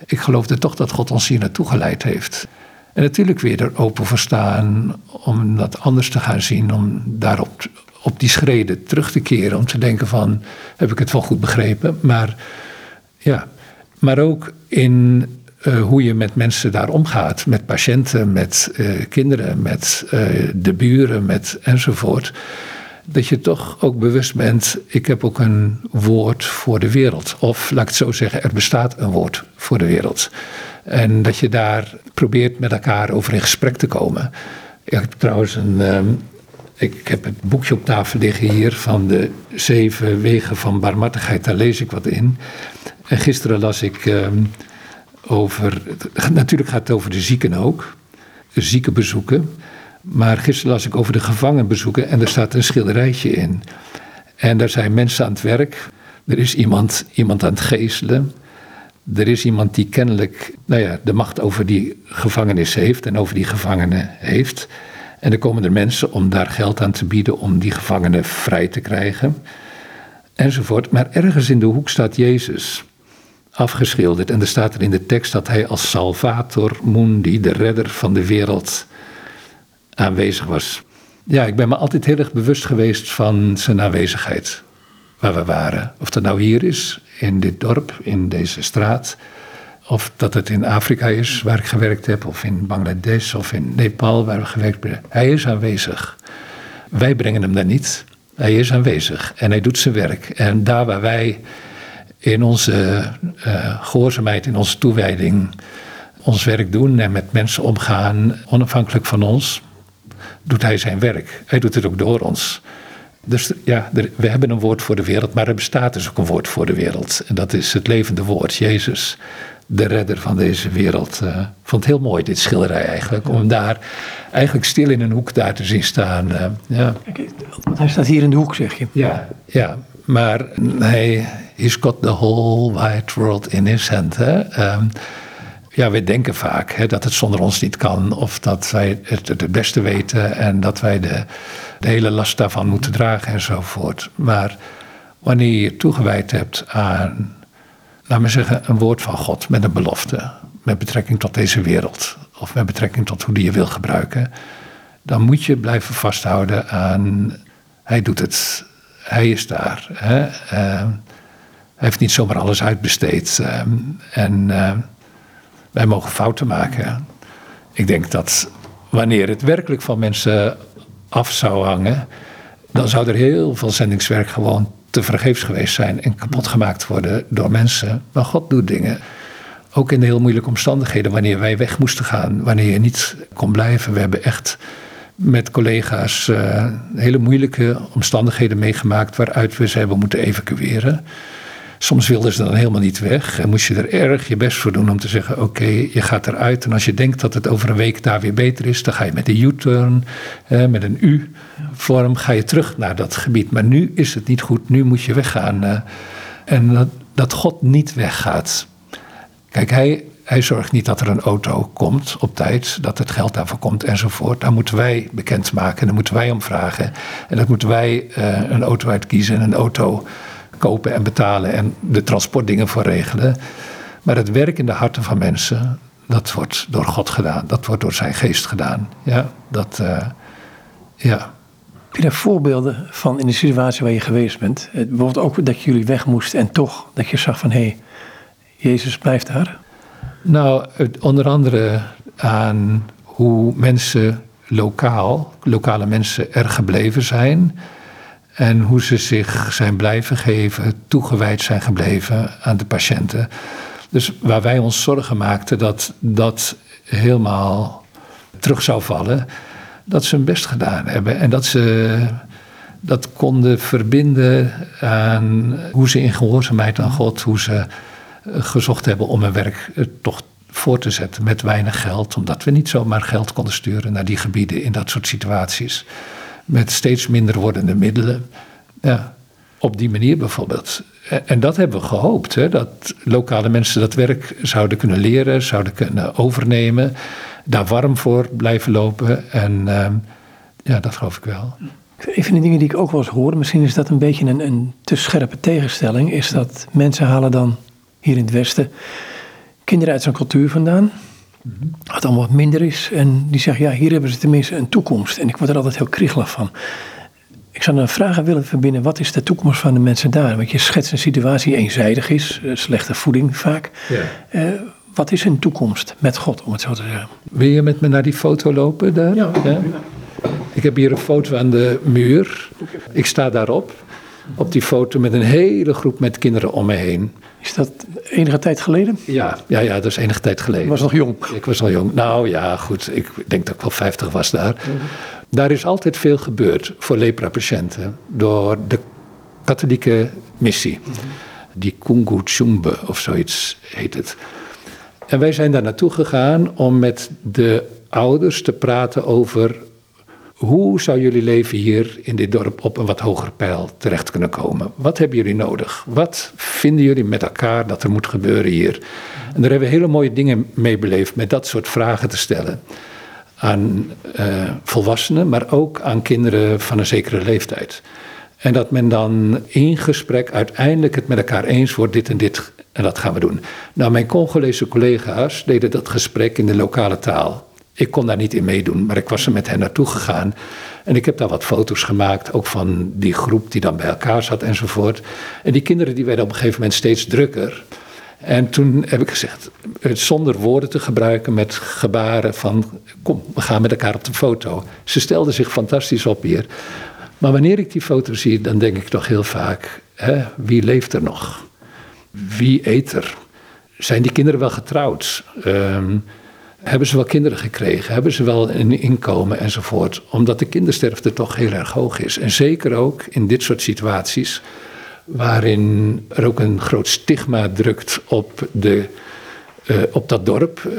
Ik geloofde toch dat God ons hier naartoe geleid heeft. En natuurlijk weer er open voor staan om dat anders te gaan zien, om daarop op die schreden terug te keren. Om te denken van, heb ik het wel goed begrepen? Maar, ja, maar ook in uh, hoe je met mensen daar omgaat. Met patiënten, met uh, kinderen, met uh, de buren, met enzovoort. Dat je toch ook bewust bent, ik heb ook een woord voor de wereld. Of laat ik het zo zeggen, er bestaat een woord voor de wereld. En dat je daar probeert met elkaar over in gesprek te komen. Ik heb trouwens een, um, ik heb het boekje op tafel liggen hier van de zeven wegen van barmhartigheid. Daar lees ik wat in. En gisteren las ik um, over. Natuurlijk gaat het over de zieken ook. De ziekenbezoeken. Maar gisteren las ik over de gevangenbezoeken en er staat een schilderijtje in. En daar zijn mensen aan het werk. Er is iemand, iemand aan het geestelen. Er is iemand die kennelijk nou ja, de macht over die gevangenis heeft en over die gevangenen heeft. En er komen er mensen om daar geld aan te bieden om die gevangenen vrij te krijgen. Enzovoort. Maar ergens in de hoek staat Jezus afgeschilderd. En er staat er in de tekst dat hij als Salvator Mundi, de redder van de wereld, aanwezig was. Ja, ik ben me altijd heel erg bewust geweest van zijn aanwezigheid. Waar we waren. Of dat nou hier is, in dit dorp, in deze straat of dat het in Afrika is, waar ik gewerkt heb, of in Bangladesh of in Nepal, waar we gewerkt hebben. Hij is aanwezig. Wij brengen hem daar niet. Hij is aanwezig en hij doet zijn werk. En daar waar wij in onze uh, gehoorzaamheid, in onze toewijding, ons werk doen en met mensen omgaan, onafhankelijk van ons, doet hij zijn werk. Hij doet het ook door ons. Dus ja, we hebben een woord voor de wereld, maar er bestaat dus ook een woord voor de wereld. En dat is het levende woord, Jezus de redder van deze wereld. Uh, vond het heel mooi, dit schilderij eigenlijk. Om daar eigenlijk stil in een hoek daar te zien staan. Uh, ja. Want hij staat hier in de hoek, zeg je. Ja, ja. maar hij he's got the whole wide world in his hand. Hè? Um, ja, we denken vaak hè, dat het zonder ons niet kan. Of dat wij het het beste weten en dat wij de, de hele last daarvan moeten dragen enzovoort. Maar wanneer je toegewijd hebt aan, laten we zeggen, een woord van God met een belofte, met betrekking tot deze wereld of met betrekking tot hoe die je wil gebruiken, dan moet je blijven vasthouden aan, hij doet het, hij is daar. Hè? Uh, hij heeft niet zomaar alles uitbesteed. Uh, en uh, wij mogen fouten maken. Ik denk dat wanneer het werkelijk van mensen af zou hangen, dan zou er heel veel zendingswerk gewoon te vergeefs geweest zijn en kapot gemaakt worden door mensen. Maar God doet dingen. Ook in de heel moeilijke omstandigheden, wanneer wij weg moesten gaan, wanneer je niet kon blijven. We hebben echt met collega's uh, hele moeilijke omstandigheden meegemaakt waaruit we ze hebben moeten evacueren. Soms wilden ze dan helemaal niet weg en moest je er erg je best voor doen om te zeggen: Oké, je gaat eruit. En als je denkt dat het over een week daar weer beter is, dan ga je met de U-turn, eh, met een U-vorm, ga je terug naar dat gebied. Maar nu is het niet goed, nu moet je weggaan. Uh, en dat, dat God niet weggaat. Kijk, hij, hij zorgt niet dat er een auto komt op tijd, dat het geld daarvoor komt enzovoort. Daar moeten wij bekendmaken, daar moeten wij om vragen. En dat moeten wij uh, een auto uitkiezen en een auto kopen en betalen en de transportdingen voor regelen. Maar het werk in de harten van mensen, dat wordt door God gedaan. Dat wordt door zijn geest gedaan. Ja, dat, uh, ja. Heb je daar voorbeelden van in de situatie waar je geweest bent? Bijvoorbeeld ook dat jullie weg moesten en toch dat je zag van hé, hey, Jezus blijft daar? Nou, onder andere aan hoe mensen lokaal, lokale mensen er gebleven zijn. En hoe ze zich zijn blijven geven, toegewijd zijn gebleven aan de patiënten. Dus waar wij ons zorgen maakten dat dat helemaal terug zou vallen, dat ze hun best gedaan hebben. En dat ze dat konden verbinden aan hoe ze in gehoorzaamheid aan God, hoe ze gezocht hebben om hun werk toch voor te zetten met weinig geld, omdat we niet zomaar geld konden sturen naar die gebieden in dat soort situaties met steeds minder wordende middelen. Ja, op die manier bijvoorbeeld. En dat hebben we gehoopt, hè, dat lokale mensen dat werk zouden kunnen leren, zouden kunnen overnemen, daar warm voor blijven lopen. En uh, ja, dat geloof ik wel. Een van de dingen die ik ook wel eens hoor, misschien is dat een beetje een, een te scherpe tegenstelling, is dat mensen halen dan hier in het Westen kinderen uit zo'n cultuur vandaan. Wat dan wat minder is. En die zeggen, ja, hier hebben ze tenminste een toekomst. En ik word er altijd heel kriegelig van. Ik zou een vragen willen verbinden, wat is de toekomst van de mensen daar? Want je schetst een situatie die eenzijdig is, eh, slechte voeding vaak. Ja. Uh, wat is hun toekomst met God, om het zo te zeggen? Wil je met me naar die foto lopen daar? Ja. ja? Ik heb hier een foto aan de muur. Ik sta daarop, op die foto met een hele groep met kinderen om me heen. Is dat enige tijd geleden? Ja, ja, ja dat is enige tijd geleden. Je was nog jong? Ik was nog jong. Nou ja, goed. Ik denk dat ik wel 50 was daar. Daar is altijd veel gebeurd voor lepra-patiënten door de katholieke missie. Die Kungu Chumbe of zoiets heet het. En wij zijn daar naartoe gegaan om met de ouders te praten over hoe zou jullie leven hier in dit dorp op een wat hoger pijl terecht kunnen komen? Wat hebben jullie nodig? Wat vinden jullie met elkaar dat er moet gebeuren hier? En daar hebben we hele mooie dingen mee beleefd met dat soort vragen te stellen. Aan uh, volwassenen, maar ook aan kinderen van een zekere leeftijd. En dat men dan in gesprek uiteindelijk het met elkaar eens wordt, dit en dit en dat gaan we doen. Nou, mijn Congolese collega's deden dat gesprek in de lokale taal. Ik kon daar niet in meedoen, maar ik was er met hen naartoe gegaan. En ik heb daar wat foto's gemaakt, ook van die groep die dan bij elkaar zat enzovoort. En die kinderen die werden op een gegeven moment steeds drukker. En toen heb ik gezegd, zonder woorden te gebruiken, met gebaren van kom, we gaan met elkaar op de foto. Ze stelden zich fantastisch op hier. Maar wanneer ik die foto zie, dan denk ik toch heel vaak, hè, wie leeft er nog? Wie eet er? Zijn die kinderen wel getrouwd? Um, hebben ze wel kinderen gekregen? Hebben ze wel een inkomen enzovoort? Omdat de kindersterfte toch heel erg hoog is. En zeker ook in dit soort situaties, waarin er ook een groot stigma drukt op, de, uh, op dat dorp. Uh,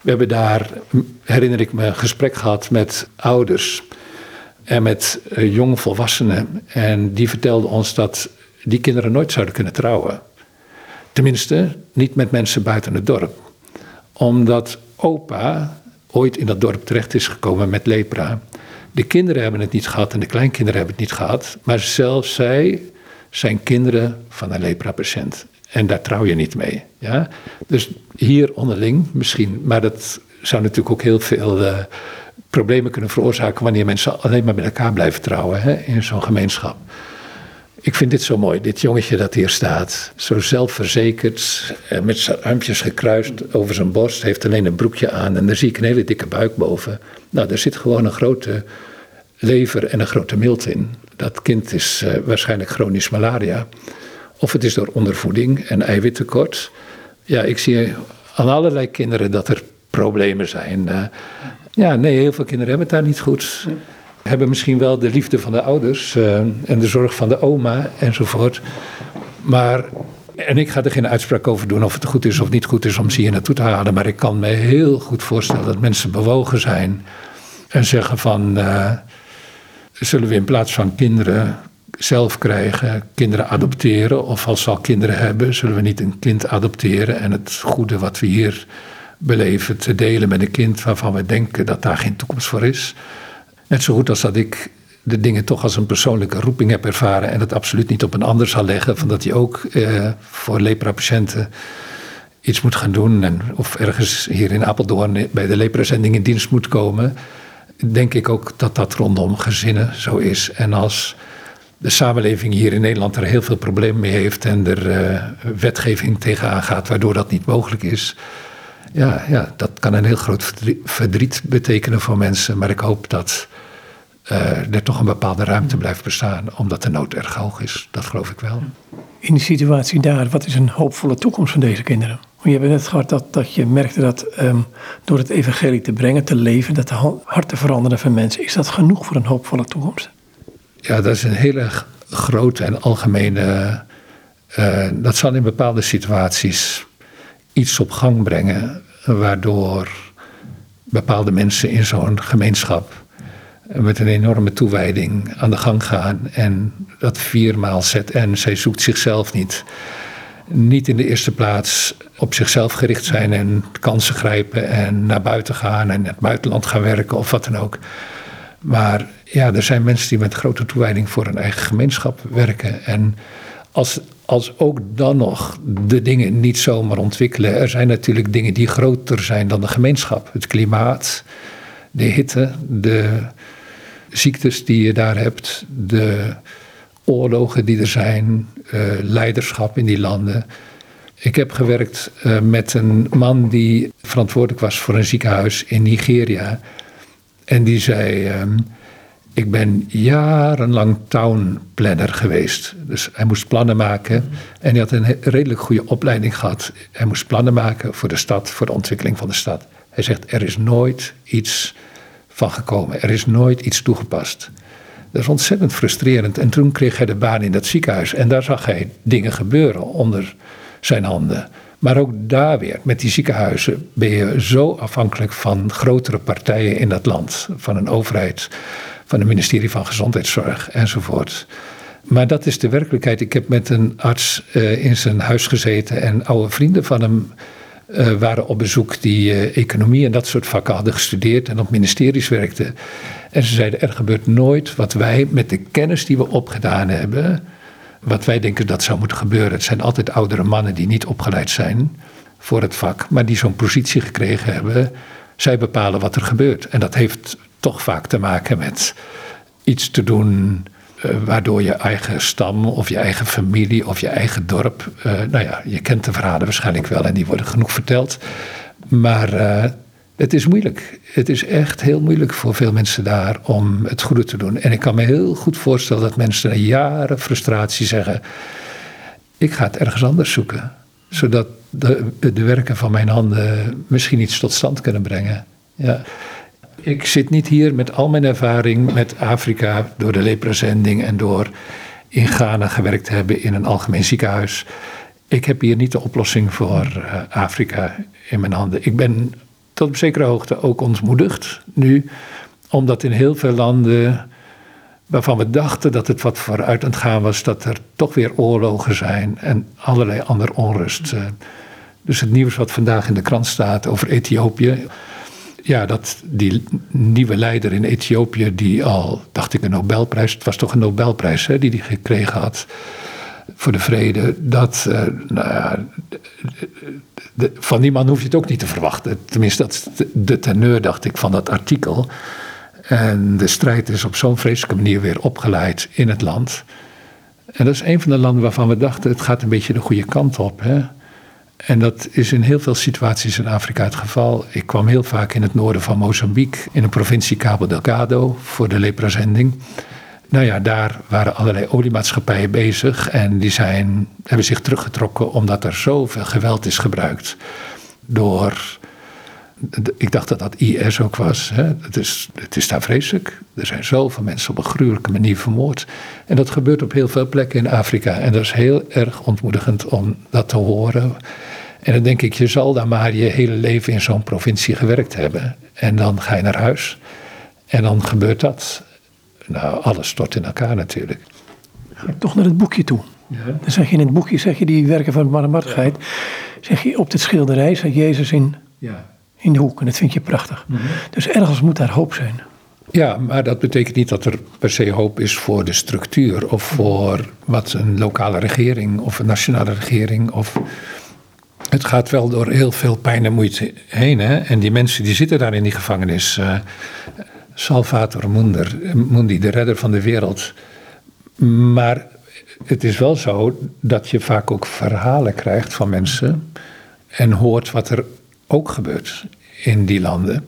we hebben daar, herinner ik me, een gesprek gehad met ouders en met uh, jongvolwassenen. En die vertelden ons dat die kinderen nooit zouden kunnen trouwen. Tenminste, niet met mensen buiten het dorp omdat opa ooit in dat dorp terecht is gekomen met lepra. De kinderen hebben het niet gehad en de kleinkinderen hebben het niet gehad. Maar zelfs zij zijn kinderen van een lepra-patiënt. En daar trouw je niet mee. Ja? Dus hier onderling misschien, maar dat zou natuurlijk ook heel veel uh, problemen kunnen veroorzaken wanneer mensen alleen maar met elkaar blijven trouwen hè, in zo'n gemeenschap. Ik vind dit zo mooi, dit jongetje dat hier staat. Zo zelfverzekerd, eh, met zijn armpjes gekruist over zijn borst. Heeft alleen een broekje aan en daar zie ik een hele dikke buik boven. Nou, daar zit gewoon een grote lever en een grote milt in. Dat kind is uh, waarschijnlijk chronisch malaria. Of het is door ondervoeding en eiwittekort. Ja, ik zie aan allerlei kinderen dat er problemen zijn. Uh, ja, nee, heel veel kinderen hebben het daar niet goed hebben misschien wel de liefde van de ouders uh, en de zorg van de oma enzovoort. Maar, en ik ga er geen uitspraak over doen of het goed is of niet goed is om ze hier naartoe te halen. Maar ik kan me heel goed voorstellen dat mensen bewogen zijn en zeggen van, uh, zullen we in plaats van kinderen zelf krijgen, kinderen adopteren? Of als we al kinderen hebben, zullen we niet een kind adopteren en het goede wat we hier beleven te delen met een kind waarvan we denken dat daar geen toekomst voor is? Net zo goed als dat ik de dingen toch als een persoonlijke roeping heb ervaren en het absoluut niet op een ander zal leggen, van dat hij ook eh, voor lepra-patiënten iets moet gaan doen en, of ergens hier in Apeldoorn bij de leprazending in dienst moet komen, denk ik ook dat dat rondom gezinnen zo is. En als de samenleving hier in Nederland er heel veel problemen mee heeft en er uh, wetgeving tegenaan gaat waardoor dat niet mogelijk is, ja, ja, dat kan een heel groot verdriet betekenen voor mensen. Maar ik hoop dat uh, er toch een bepaalde ruimte blijft bestaan, omdat de nood erg hoog is. Dat geloof ik wel. In die situatie daar, wat is een hoopvolle toekomst van deze kinderen? Je hebt net gehad dat, dat je merkte dat um, door het evangelie te brengen, te leven, dat de harten veranderen van mensen. Is dat genoeg voor een hoopvolle toekomst? Ja, dat is een hele grote en algemene. Uh, dat zal in bepaalde situaties iets op gang brengen, waardoor bepaalde mensen in zo'n gemeenschap met een enorme toewijding aan de gang gaan. En dat viermaal en zij zoekt zichzelf niet. Niet in de eerste plaats op zichzelf gericht zijn en kansen grijpen en naar buiten gaan en in het buitenland gaan werken of wat dan ook. Maar ja, er zijn mensen die met grote toewijding voor een eigen gemeenschap werken. En als, als ook dan nog de dingen niet zomaar ontwikkelen. Er zijn natuurlijk dingen die groter zijn dan de gemeenschap. Het klimaat, de hitte, de ziektes die je daar hebt, de oorlogen die er zijn, uh, leiderschap in die landen. Ik heb gewerkt uh, met een man die verantwoordelijk was voor een ziekenhuis in Nigeria. En die zei: uh, Ik ben jarenlang townplanner geweest. Dus hij moest plannen maken. En hij had een redelijk goede opleiding gehad. Hij moest plannen maken voor de stad, voor de ontwikkeling van de stad. Hij zegt: Er is nooit iets gekomen. Er is nooit iets toegepast. Dat is ontzettend frustrerend. En toen kreeg hij de baan in dat ziekenhuis. En daar zag hij dingen gebeuren onder zijn handen. Maar ook daar weer, met die ziekenhuizen, ben je zo afhankelijk van grotere partijen in dat land. Van een overheid, van het ministerie van Gezondheidszorg enzovoort. Maar dat is de werkelijkheid. Ik heb met een arts uh, in zijn huis gezeten en oude vrienden van hem uh, waren op bezoek die uh, economie en dat soort vakken hadden gestudeerd en op ministeries werkten. En ze zeiden: er gebeurt nooit wat wij met de kennis die we opgedaan hebben, wat wij denken dat zou moeten gebeuren. Het zijn altijd oudere mannen die niet opgeleid zijn voor het vak, maar die zo'n positie gekregen hebben. Zij bepalen wat er gebeurt. En dat heeft toch vaak te maken met iets te doen uh, waardoor je eigen stam of je eigen familie of je eigen dorp. Uh, nou ja, je kent de verhalen waarschijnlijk wel en die worden genoeg verteld. Maar uh, het is moeilijk. Het is echt heel moeilijk voor veel mensen daar om het goede te doen. En ik kan me heel goed voorstellen dat mensen na jaren frustratie zeggen: Ik ga het ergens anders zoeken. Zodat de, de werken van mijn handen misschien iets tot stand kunnen brengen. Ja. Ik zit niet hier met al mijn ervaring met Afrika door de leprazending en door in Ghana gewerkt te hebben in een algemeen ziekenhuis. Ik heb hier niet de oplossing voor uh, Afrika in mijn handen. Ik ben tot op zekere hoogte ook ontmoedigd nu, omdat in heel veel landen waarvan we dachten dat het wat vooruit aan het gaan was, dat er toch weer oorlogen zijn en allerlei andere onrust. Uh, dus het nieuws wat vandaag in de krant staat over Ethiopië ja, dat die nieuwe leider in Ethiopië, die al, dacht ik, een Nobelprijs, het was toch een Nobelprijs hè, die hij gekregen had, voor de vrede. Dat, uh, nou ja, van die man hoef je het ook niet te verwachten. Tenminste, dat is de teneur, dacht ik, van dat artikel. En de strijd is op zo'n vreselijke manier weer opgeleid in het land. En dat is een van de landen waarvan we dachten, het gaat een beetje de goede kant op. Hè? En dat is in heel veel situaties in Afrika het geval. Ik kwam heel vaak in het noorden van Mozambique, in de provincie Cabo Delgado, voor de leprazending. Nou ja, daar waren allerlei oliemaatschappijen bezig en die zijn, hebben zich teruggetrokken omdat er zoveel geweld is gebruikt door ik dacht dat dat IS ook was. Hè. Het, is, het is daar vreselijk. Er zijn zoveel mensen op een gruwelijke manier vermoord. En dat gebeurt op heel veel plekken in Afrika. En dat is heel erg ontmoedigend om dat te horen. En dan denk ik, je zal dan maar je hele leven in zo'n provincie gewerkt hebben. En dan ga je naar huis. En dan gebeurt dat. Nou, alles stort in elkaar natuurlijk. Toch naar het boekje toe. Ja. Dan zeg je in het boekje, zeg je die werken van de barmhartigheid. Zeg je op dit schilderij, zegt Jezus in ja in de hoek. En dat vind je prachtig. Mhm. Dus ergens moet daar hoop zijn. Ja, maar dat betekent niet dat er per se hoop is voor de structuur of voor wat een lokale regering of een nationale regering of. Het gaat wel door heel veel pijn en moeite heen. Hè? En die mensen die zitten daar in die gevangenis. Uh, Salvator Munder, Mundi, de redder van de wereld. Maar het is wel zo dat je vaak ook verhalen krijgt van mensen. En hoort wat er ook gebeurt in die landen.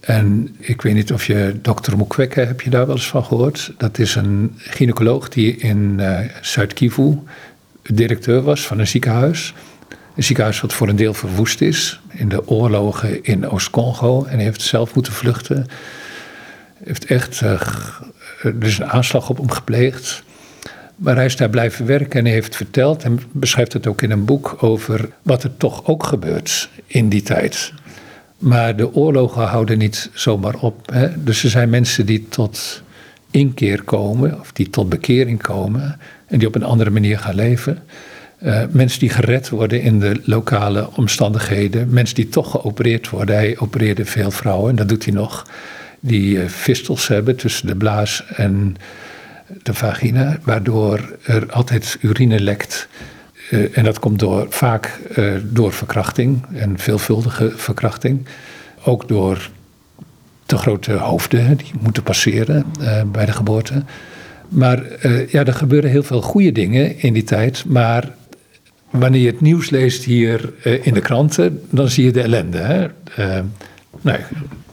En ik weet niet of je dokter Mukwege, heb je daar wel eens van gehoord? Dat is een gynaecoloog die in uh, Zuid-Kivu directeur was van een ziekenhuis. Een ziekenhuis wat voor een deel verwoest is in de oorlogen in Oost-Congo. En heeft zelf moeten vluchten. Heeft echt, uh, er is een aanslag op hem gepleegd. Maar hij is daar blijven werken en hij heeft verteld, en beschrijft het ook in een boek, over wat er toch ook gebeurt in die tijd. Maar de oorlogen houden niet zomaar op. Hè? Dus er zijn mensen die tot inkeer komen, of die tot bekering komen, en die op een andere manier gaan leven. Uh, mensen die gered worden in de lokale omstandigheden. Mensen die toch geopereerd worden. Hij opereerde veel vrouwen, en dat doet hij nog. Die uh, fistels hebben tussen de blaas en de vagina, waardoor er altijd urine lekt. Uh, en dat komt door, vaak uh, door verkrachting en veelvuldige verkrachting. Ook door te grote hoofden die moeten passeren uh, bij de geboorte. Maar ja, er gebeuren heel veel goede dingen in die tijd. Maar wanneer je het nieuws leest hier in de kranten, dan zie je de ellende. Hè? nee,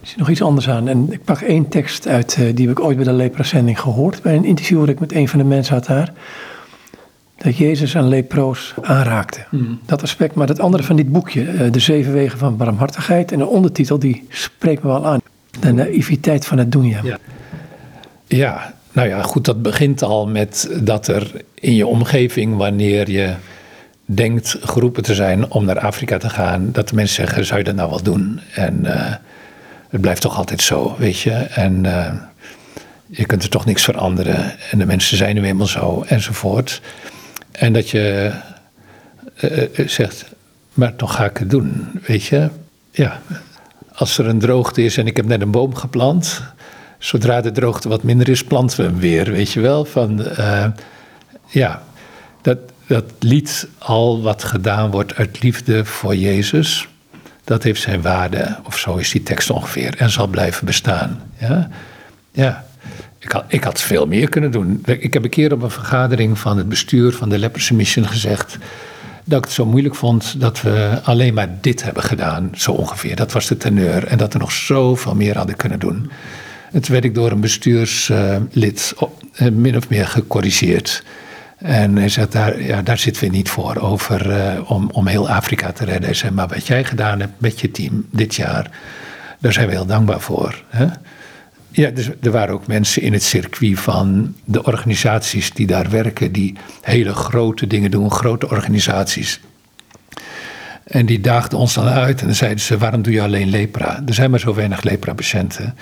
er zit nog iets anders aan. En ik pak één tekst uit, uh, die heb ik ooit bij de lepra-zending gehoord. Bij een interview dat ik met een van de mensen had daar. Dat Jezus een leproos aanraakte. Mm. Dat aspect. Maar het andere van dit boekje, uh, De Zeven Wegen van Barmhartigheid. En de ondertitel, die spreekt me wel aan. De naïviteit van het doen, ja. ja. Ja, nou ja, goed, dat begint al met dat er in je omgeving, wanneer je denkt geroepen te zijn om naar Afrika te gaan, dat de mensen zeggen: zou je dat nou wel doen? En uh, het blijft toch altijd zo, weet je. En uh, je kunt er toch niks veranderen. En de mensen zijn nu eenmaal zo, enzovoort. En dat je uh, zegt, maar toch ga ik het doen, weet je. Ja, als er een droogte is en ik heb net een boom geplant... zodra de droogte wat minder is, planten we hem weer, weet je wel. Van, ja, dat, dat lied al wat gedaan wordt uit liefde voor Jezus dat heeft zijn waarde, of zo is die tekst ongeveer, en zal blijven bestaan. Ja, ja. Ik, had, ik veel meer kunnen doen. Ik heb een keer op een vergadering van het bestuur van de Leprosy Mission gezegd dat ik het zo moeilijk vond dat we alleen maar dit hebben gedaan, zo ongeveer. Dat was de teneur. En dat we nog zoveel meer hadden kunnen doen. En toen werd ik door een bestuurslid uh, min of meer gecorrigeerd. En hij zegt, daar, ja, daar zitten we niet voor, over, uh, om, om heel Afrika te redden. Hij zei, maar wat jij gedaan hebt met je team dit jaar, daar zijn we heel dankbaar voor. Hè? Ja, dus er waren ook mensen in het circuit van de organisaties die daar werken, die hele grote dingen doen, grote organisaties. En die daagden ons dan uit en dan zeiden ze, waarom doe je alleen lepra? Er zijn maar zo weinig lepra-patiënten.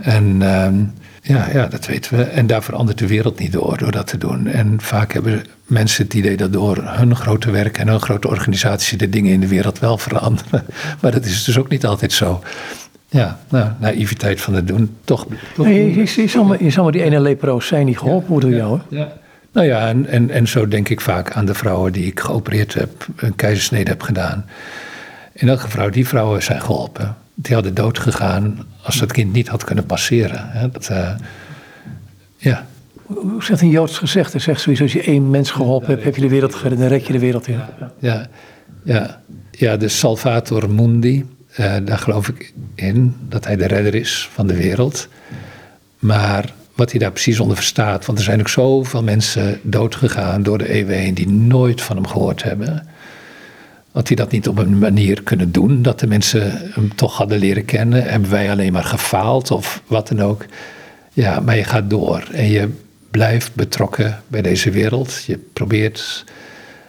En... Uh, ja, ja, dat weten we. En daar verandert de wereld niet door, door dat te doen. En vaak hebben mensen het idee dat door hun grote werk en hun grote organisatie de dingen in de wereld wel veranderen. Maar dat is dus ook niet altijd zo. Ja, nou, naïviteit van het doen, toch. toch je, je, je, zal maar, je zal maar die ene leproos zijn die geholpen wordt door jou. Ja, Nou ja, en, en, en zo denk ik vaak aan de vrouwen die ik geopereerd heb, een keizersnede heb gedaan. In elke vrouw, die vrouwen zijn geholpen. Die hadden dood gegaan als dat kind niet had kunnen passeren. Hè. Dat, uh, ja. Hoe zegt een Joods gezegde? Zegt sowieso, als je één mens geholpen hebt, heb je de wereld gered, dan red je de wereld in. Ja, ja, ja de Salvator Mundi, uh, daar geloof ik in, dat hij de redder is van de wereld. Maar wat hij daar precies onder verstaat, want er zijn ook zoveel mensen doodgegaan door de eeuwen heen die nooit van hem gehoord hebben. Had hij dat niet op een manier kunnen doen, dat de mensen hem toch hadden leren kennen? Hebben wij alleen maar gefaald of wat dan ook? Ja, maar je gaat door en je blijft betrokken bij deze wereld. Je probeert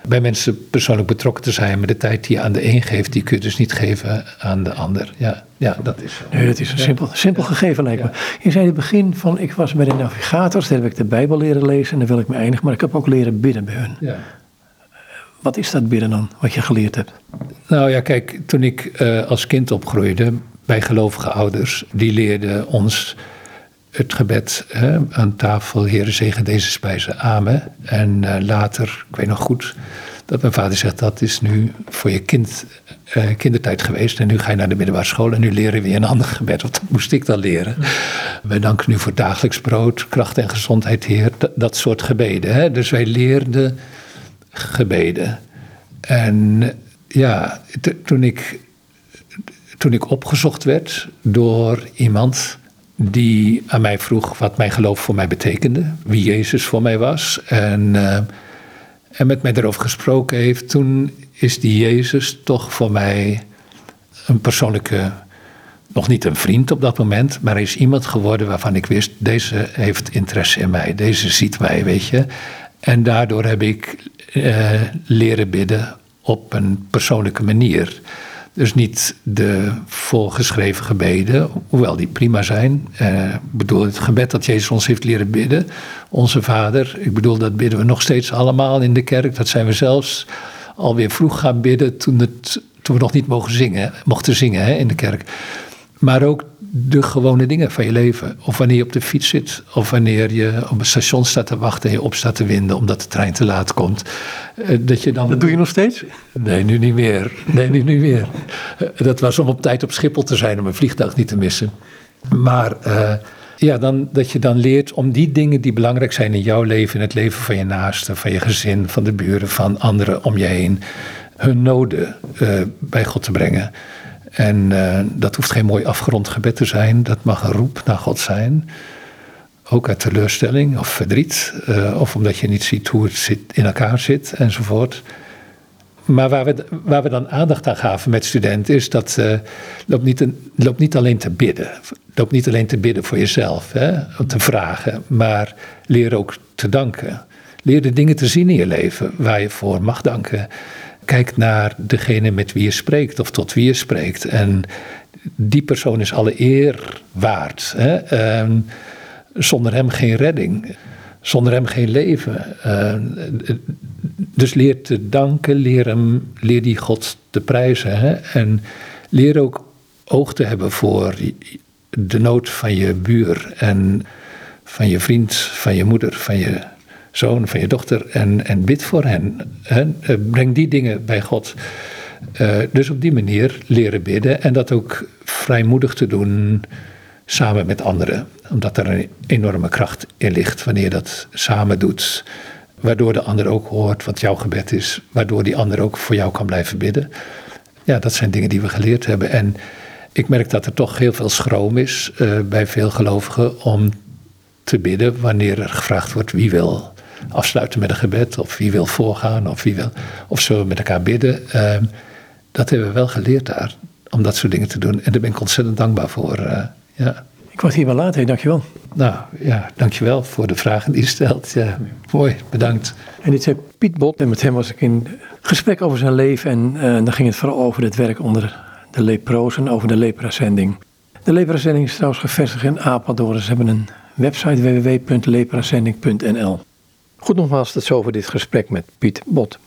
bij mensen persoonlijk betrokken te zijn, maar de tijd die je aan de een geeft, die kun je dus niet geven aan de ander. Ja, ja dat is. Nee, dat is een simpel, simpel gegeven lijkt me. Je zei in het begin van, ik was bij de navigators, daar heb ik de Bijbel leren lezen en daar wil ik me eindigen, maar ik heb ook leren bidden bij hun. Ja. Wat is dat bidden dan, wat je geleerd hebt? Nou ja, kijk, toen ik uh, als kind opgroeide bij gelovige ouders, die leerden ons het gebed hè, aan tafel, Heere zegen deze spijzen, amen. En uh, later, ik weet nog goed, dat mijn vader zegt, dat is nu voor je kind, uh, kindertijd geweest. En nu ga je naar de middelbare school en nu leren we je een ander gebed. Of dat moest ik dan leren. Wij danken nu voor dagelijks brood, kracht en gezondheid, Heer. Dat, dat soort gebeden. Hè? Dus wij leerden gebeden. En ja, toen ik, toen ik opgezocht werd door iemand die aan mij vroeg wat mijn geloof voor mij betekende, wie Jezus voor mij was. En, uh, en met mij erover gesproken heeft, toen is die Jezus toch voor mij een persoonlijke, nog niet een vriend op dat moment, maar is iemand geworden waarvan ik wist, deze heeft interesse in mij, deze ziet mij, weet je. En daardoor heb ik uh, leren bidden op een persoonlijke manier. Dus niet de voorgeschreven gebeden, hoewel die prima zijn. Eh, ik bedoel, het gebed dat Jezus ons heeft leren bidden, onze Vader. Ik bedoel, dat bidden we nog steeds allemaal in de kerk. Dat zijn we zelfs alweer vroeg gaan bidden toen, het, toen we nog niet mogen zingen, mochten zingen hè, in de kerk. Maar ook de gewone dingen van je leven. Of wanneer je op de fiets zit. Of wanneer je op een station staat te wachten en je op staat te winden omdat de trein te laat komt. Eh, dat, je dan... dat doe je nog steeds? Nee, nu niet meer. Nee, nu niet meer. Eh, dat was om op tijd op Schiphol te zijn, om een vliegtuig niet te missen. Maar uh, ja, dan, dat je dan leert om die dingen die belangrijk zijn in jouw leven, in het leven van je naasten, van je gezin, van de buren, van anderen om je heen, hun noden uh, bij God te brengen. En uh, dat hoeft geen mooi afgerond gebed te zijn. Dat mag een roep naar God zijn. Ook uit teleurstelling of verdriet. Uh, of omdat je niet ziet hoe het zit, in elkaar zit enzovoort. Maar waar we, waar we dan aandacht aan gaven met studenten is dat uh, loop, niet een, niet alleen te bidden. Loop niet alleen te bidden voor jezelf, hè, om te vragen. Maar leer ook te danken. Leer de dingen te zien in je leven waar je voor mag danken kijk naar degene met wie je spreekt of tot wie je spreekt. En die persoon is alle eer waard. Hè? Uh, zonder hem geen redding. Zonder hem geen leven. Uh, dus leer te danken, leer, hem, leer die God te prijzen. Hè? En leer ook oog te hebben voor de nood van je buur en van je vriend, van je moeder, van je zoon, van je dochter en, en bid voor hen. Eh, breng die dingen bij God. Uh, dus op die manier leren bidden en dat ook vrijmoedig te doen samen met anderen. Omdat er een enorme kracht in ligt wanneer je dat samen doet. Waardoor de ander ook hoort wat jouw gebed is. Waardoor die ander ook voor jou kan blijven bidden. Ja, dat zijn dingen die we geleerd hebben. En ik merk dat er toch heel veel schroom is uh, bij veel gelovigen om te bidden wanneer er gevraagd wordt wie wil afsluiten met een gebed. Of wie wil voorgaan. Of, wie wil, of zullen we met elkaar bidden. Uh, dat hebben we wel geleerd daar. Om dat soort dingen te doen. En daar ben ik ontzettend dankbaar voor. Uh, ja. Ik word hier wel later, dankjewel. Nou ja, dankjewel voor de vragen die je stelt. Ja, mooi, bedankt. En dit zei Piet Bot en met hem was ik in gesprek over zijn leven. En uh, dan ging het vooral over het werk onder de leprozen, over de leprazending. De leprazending is trouwens gevestigd in Apeldoorn. Ze hebben een website www.leprazending.nl. Goed nogmaals, tot zover dit gesprek met Piet Bot.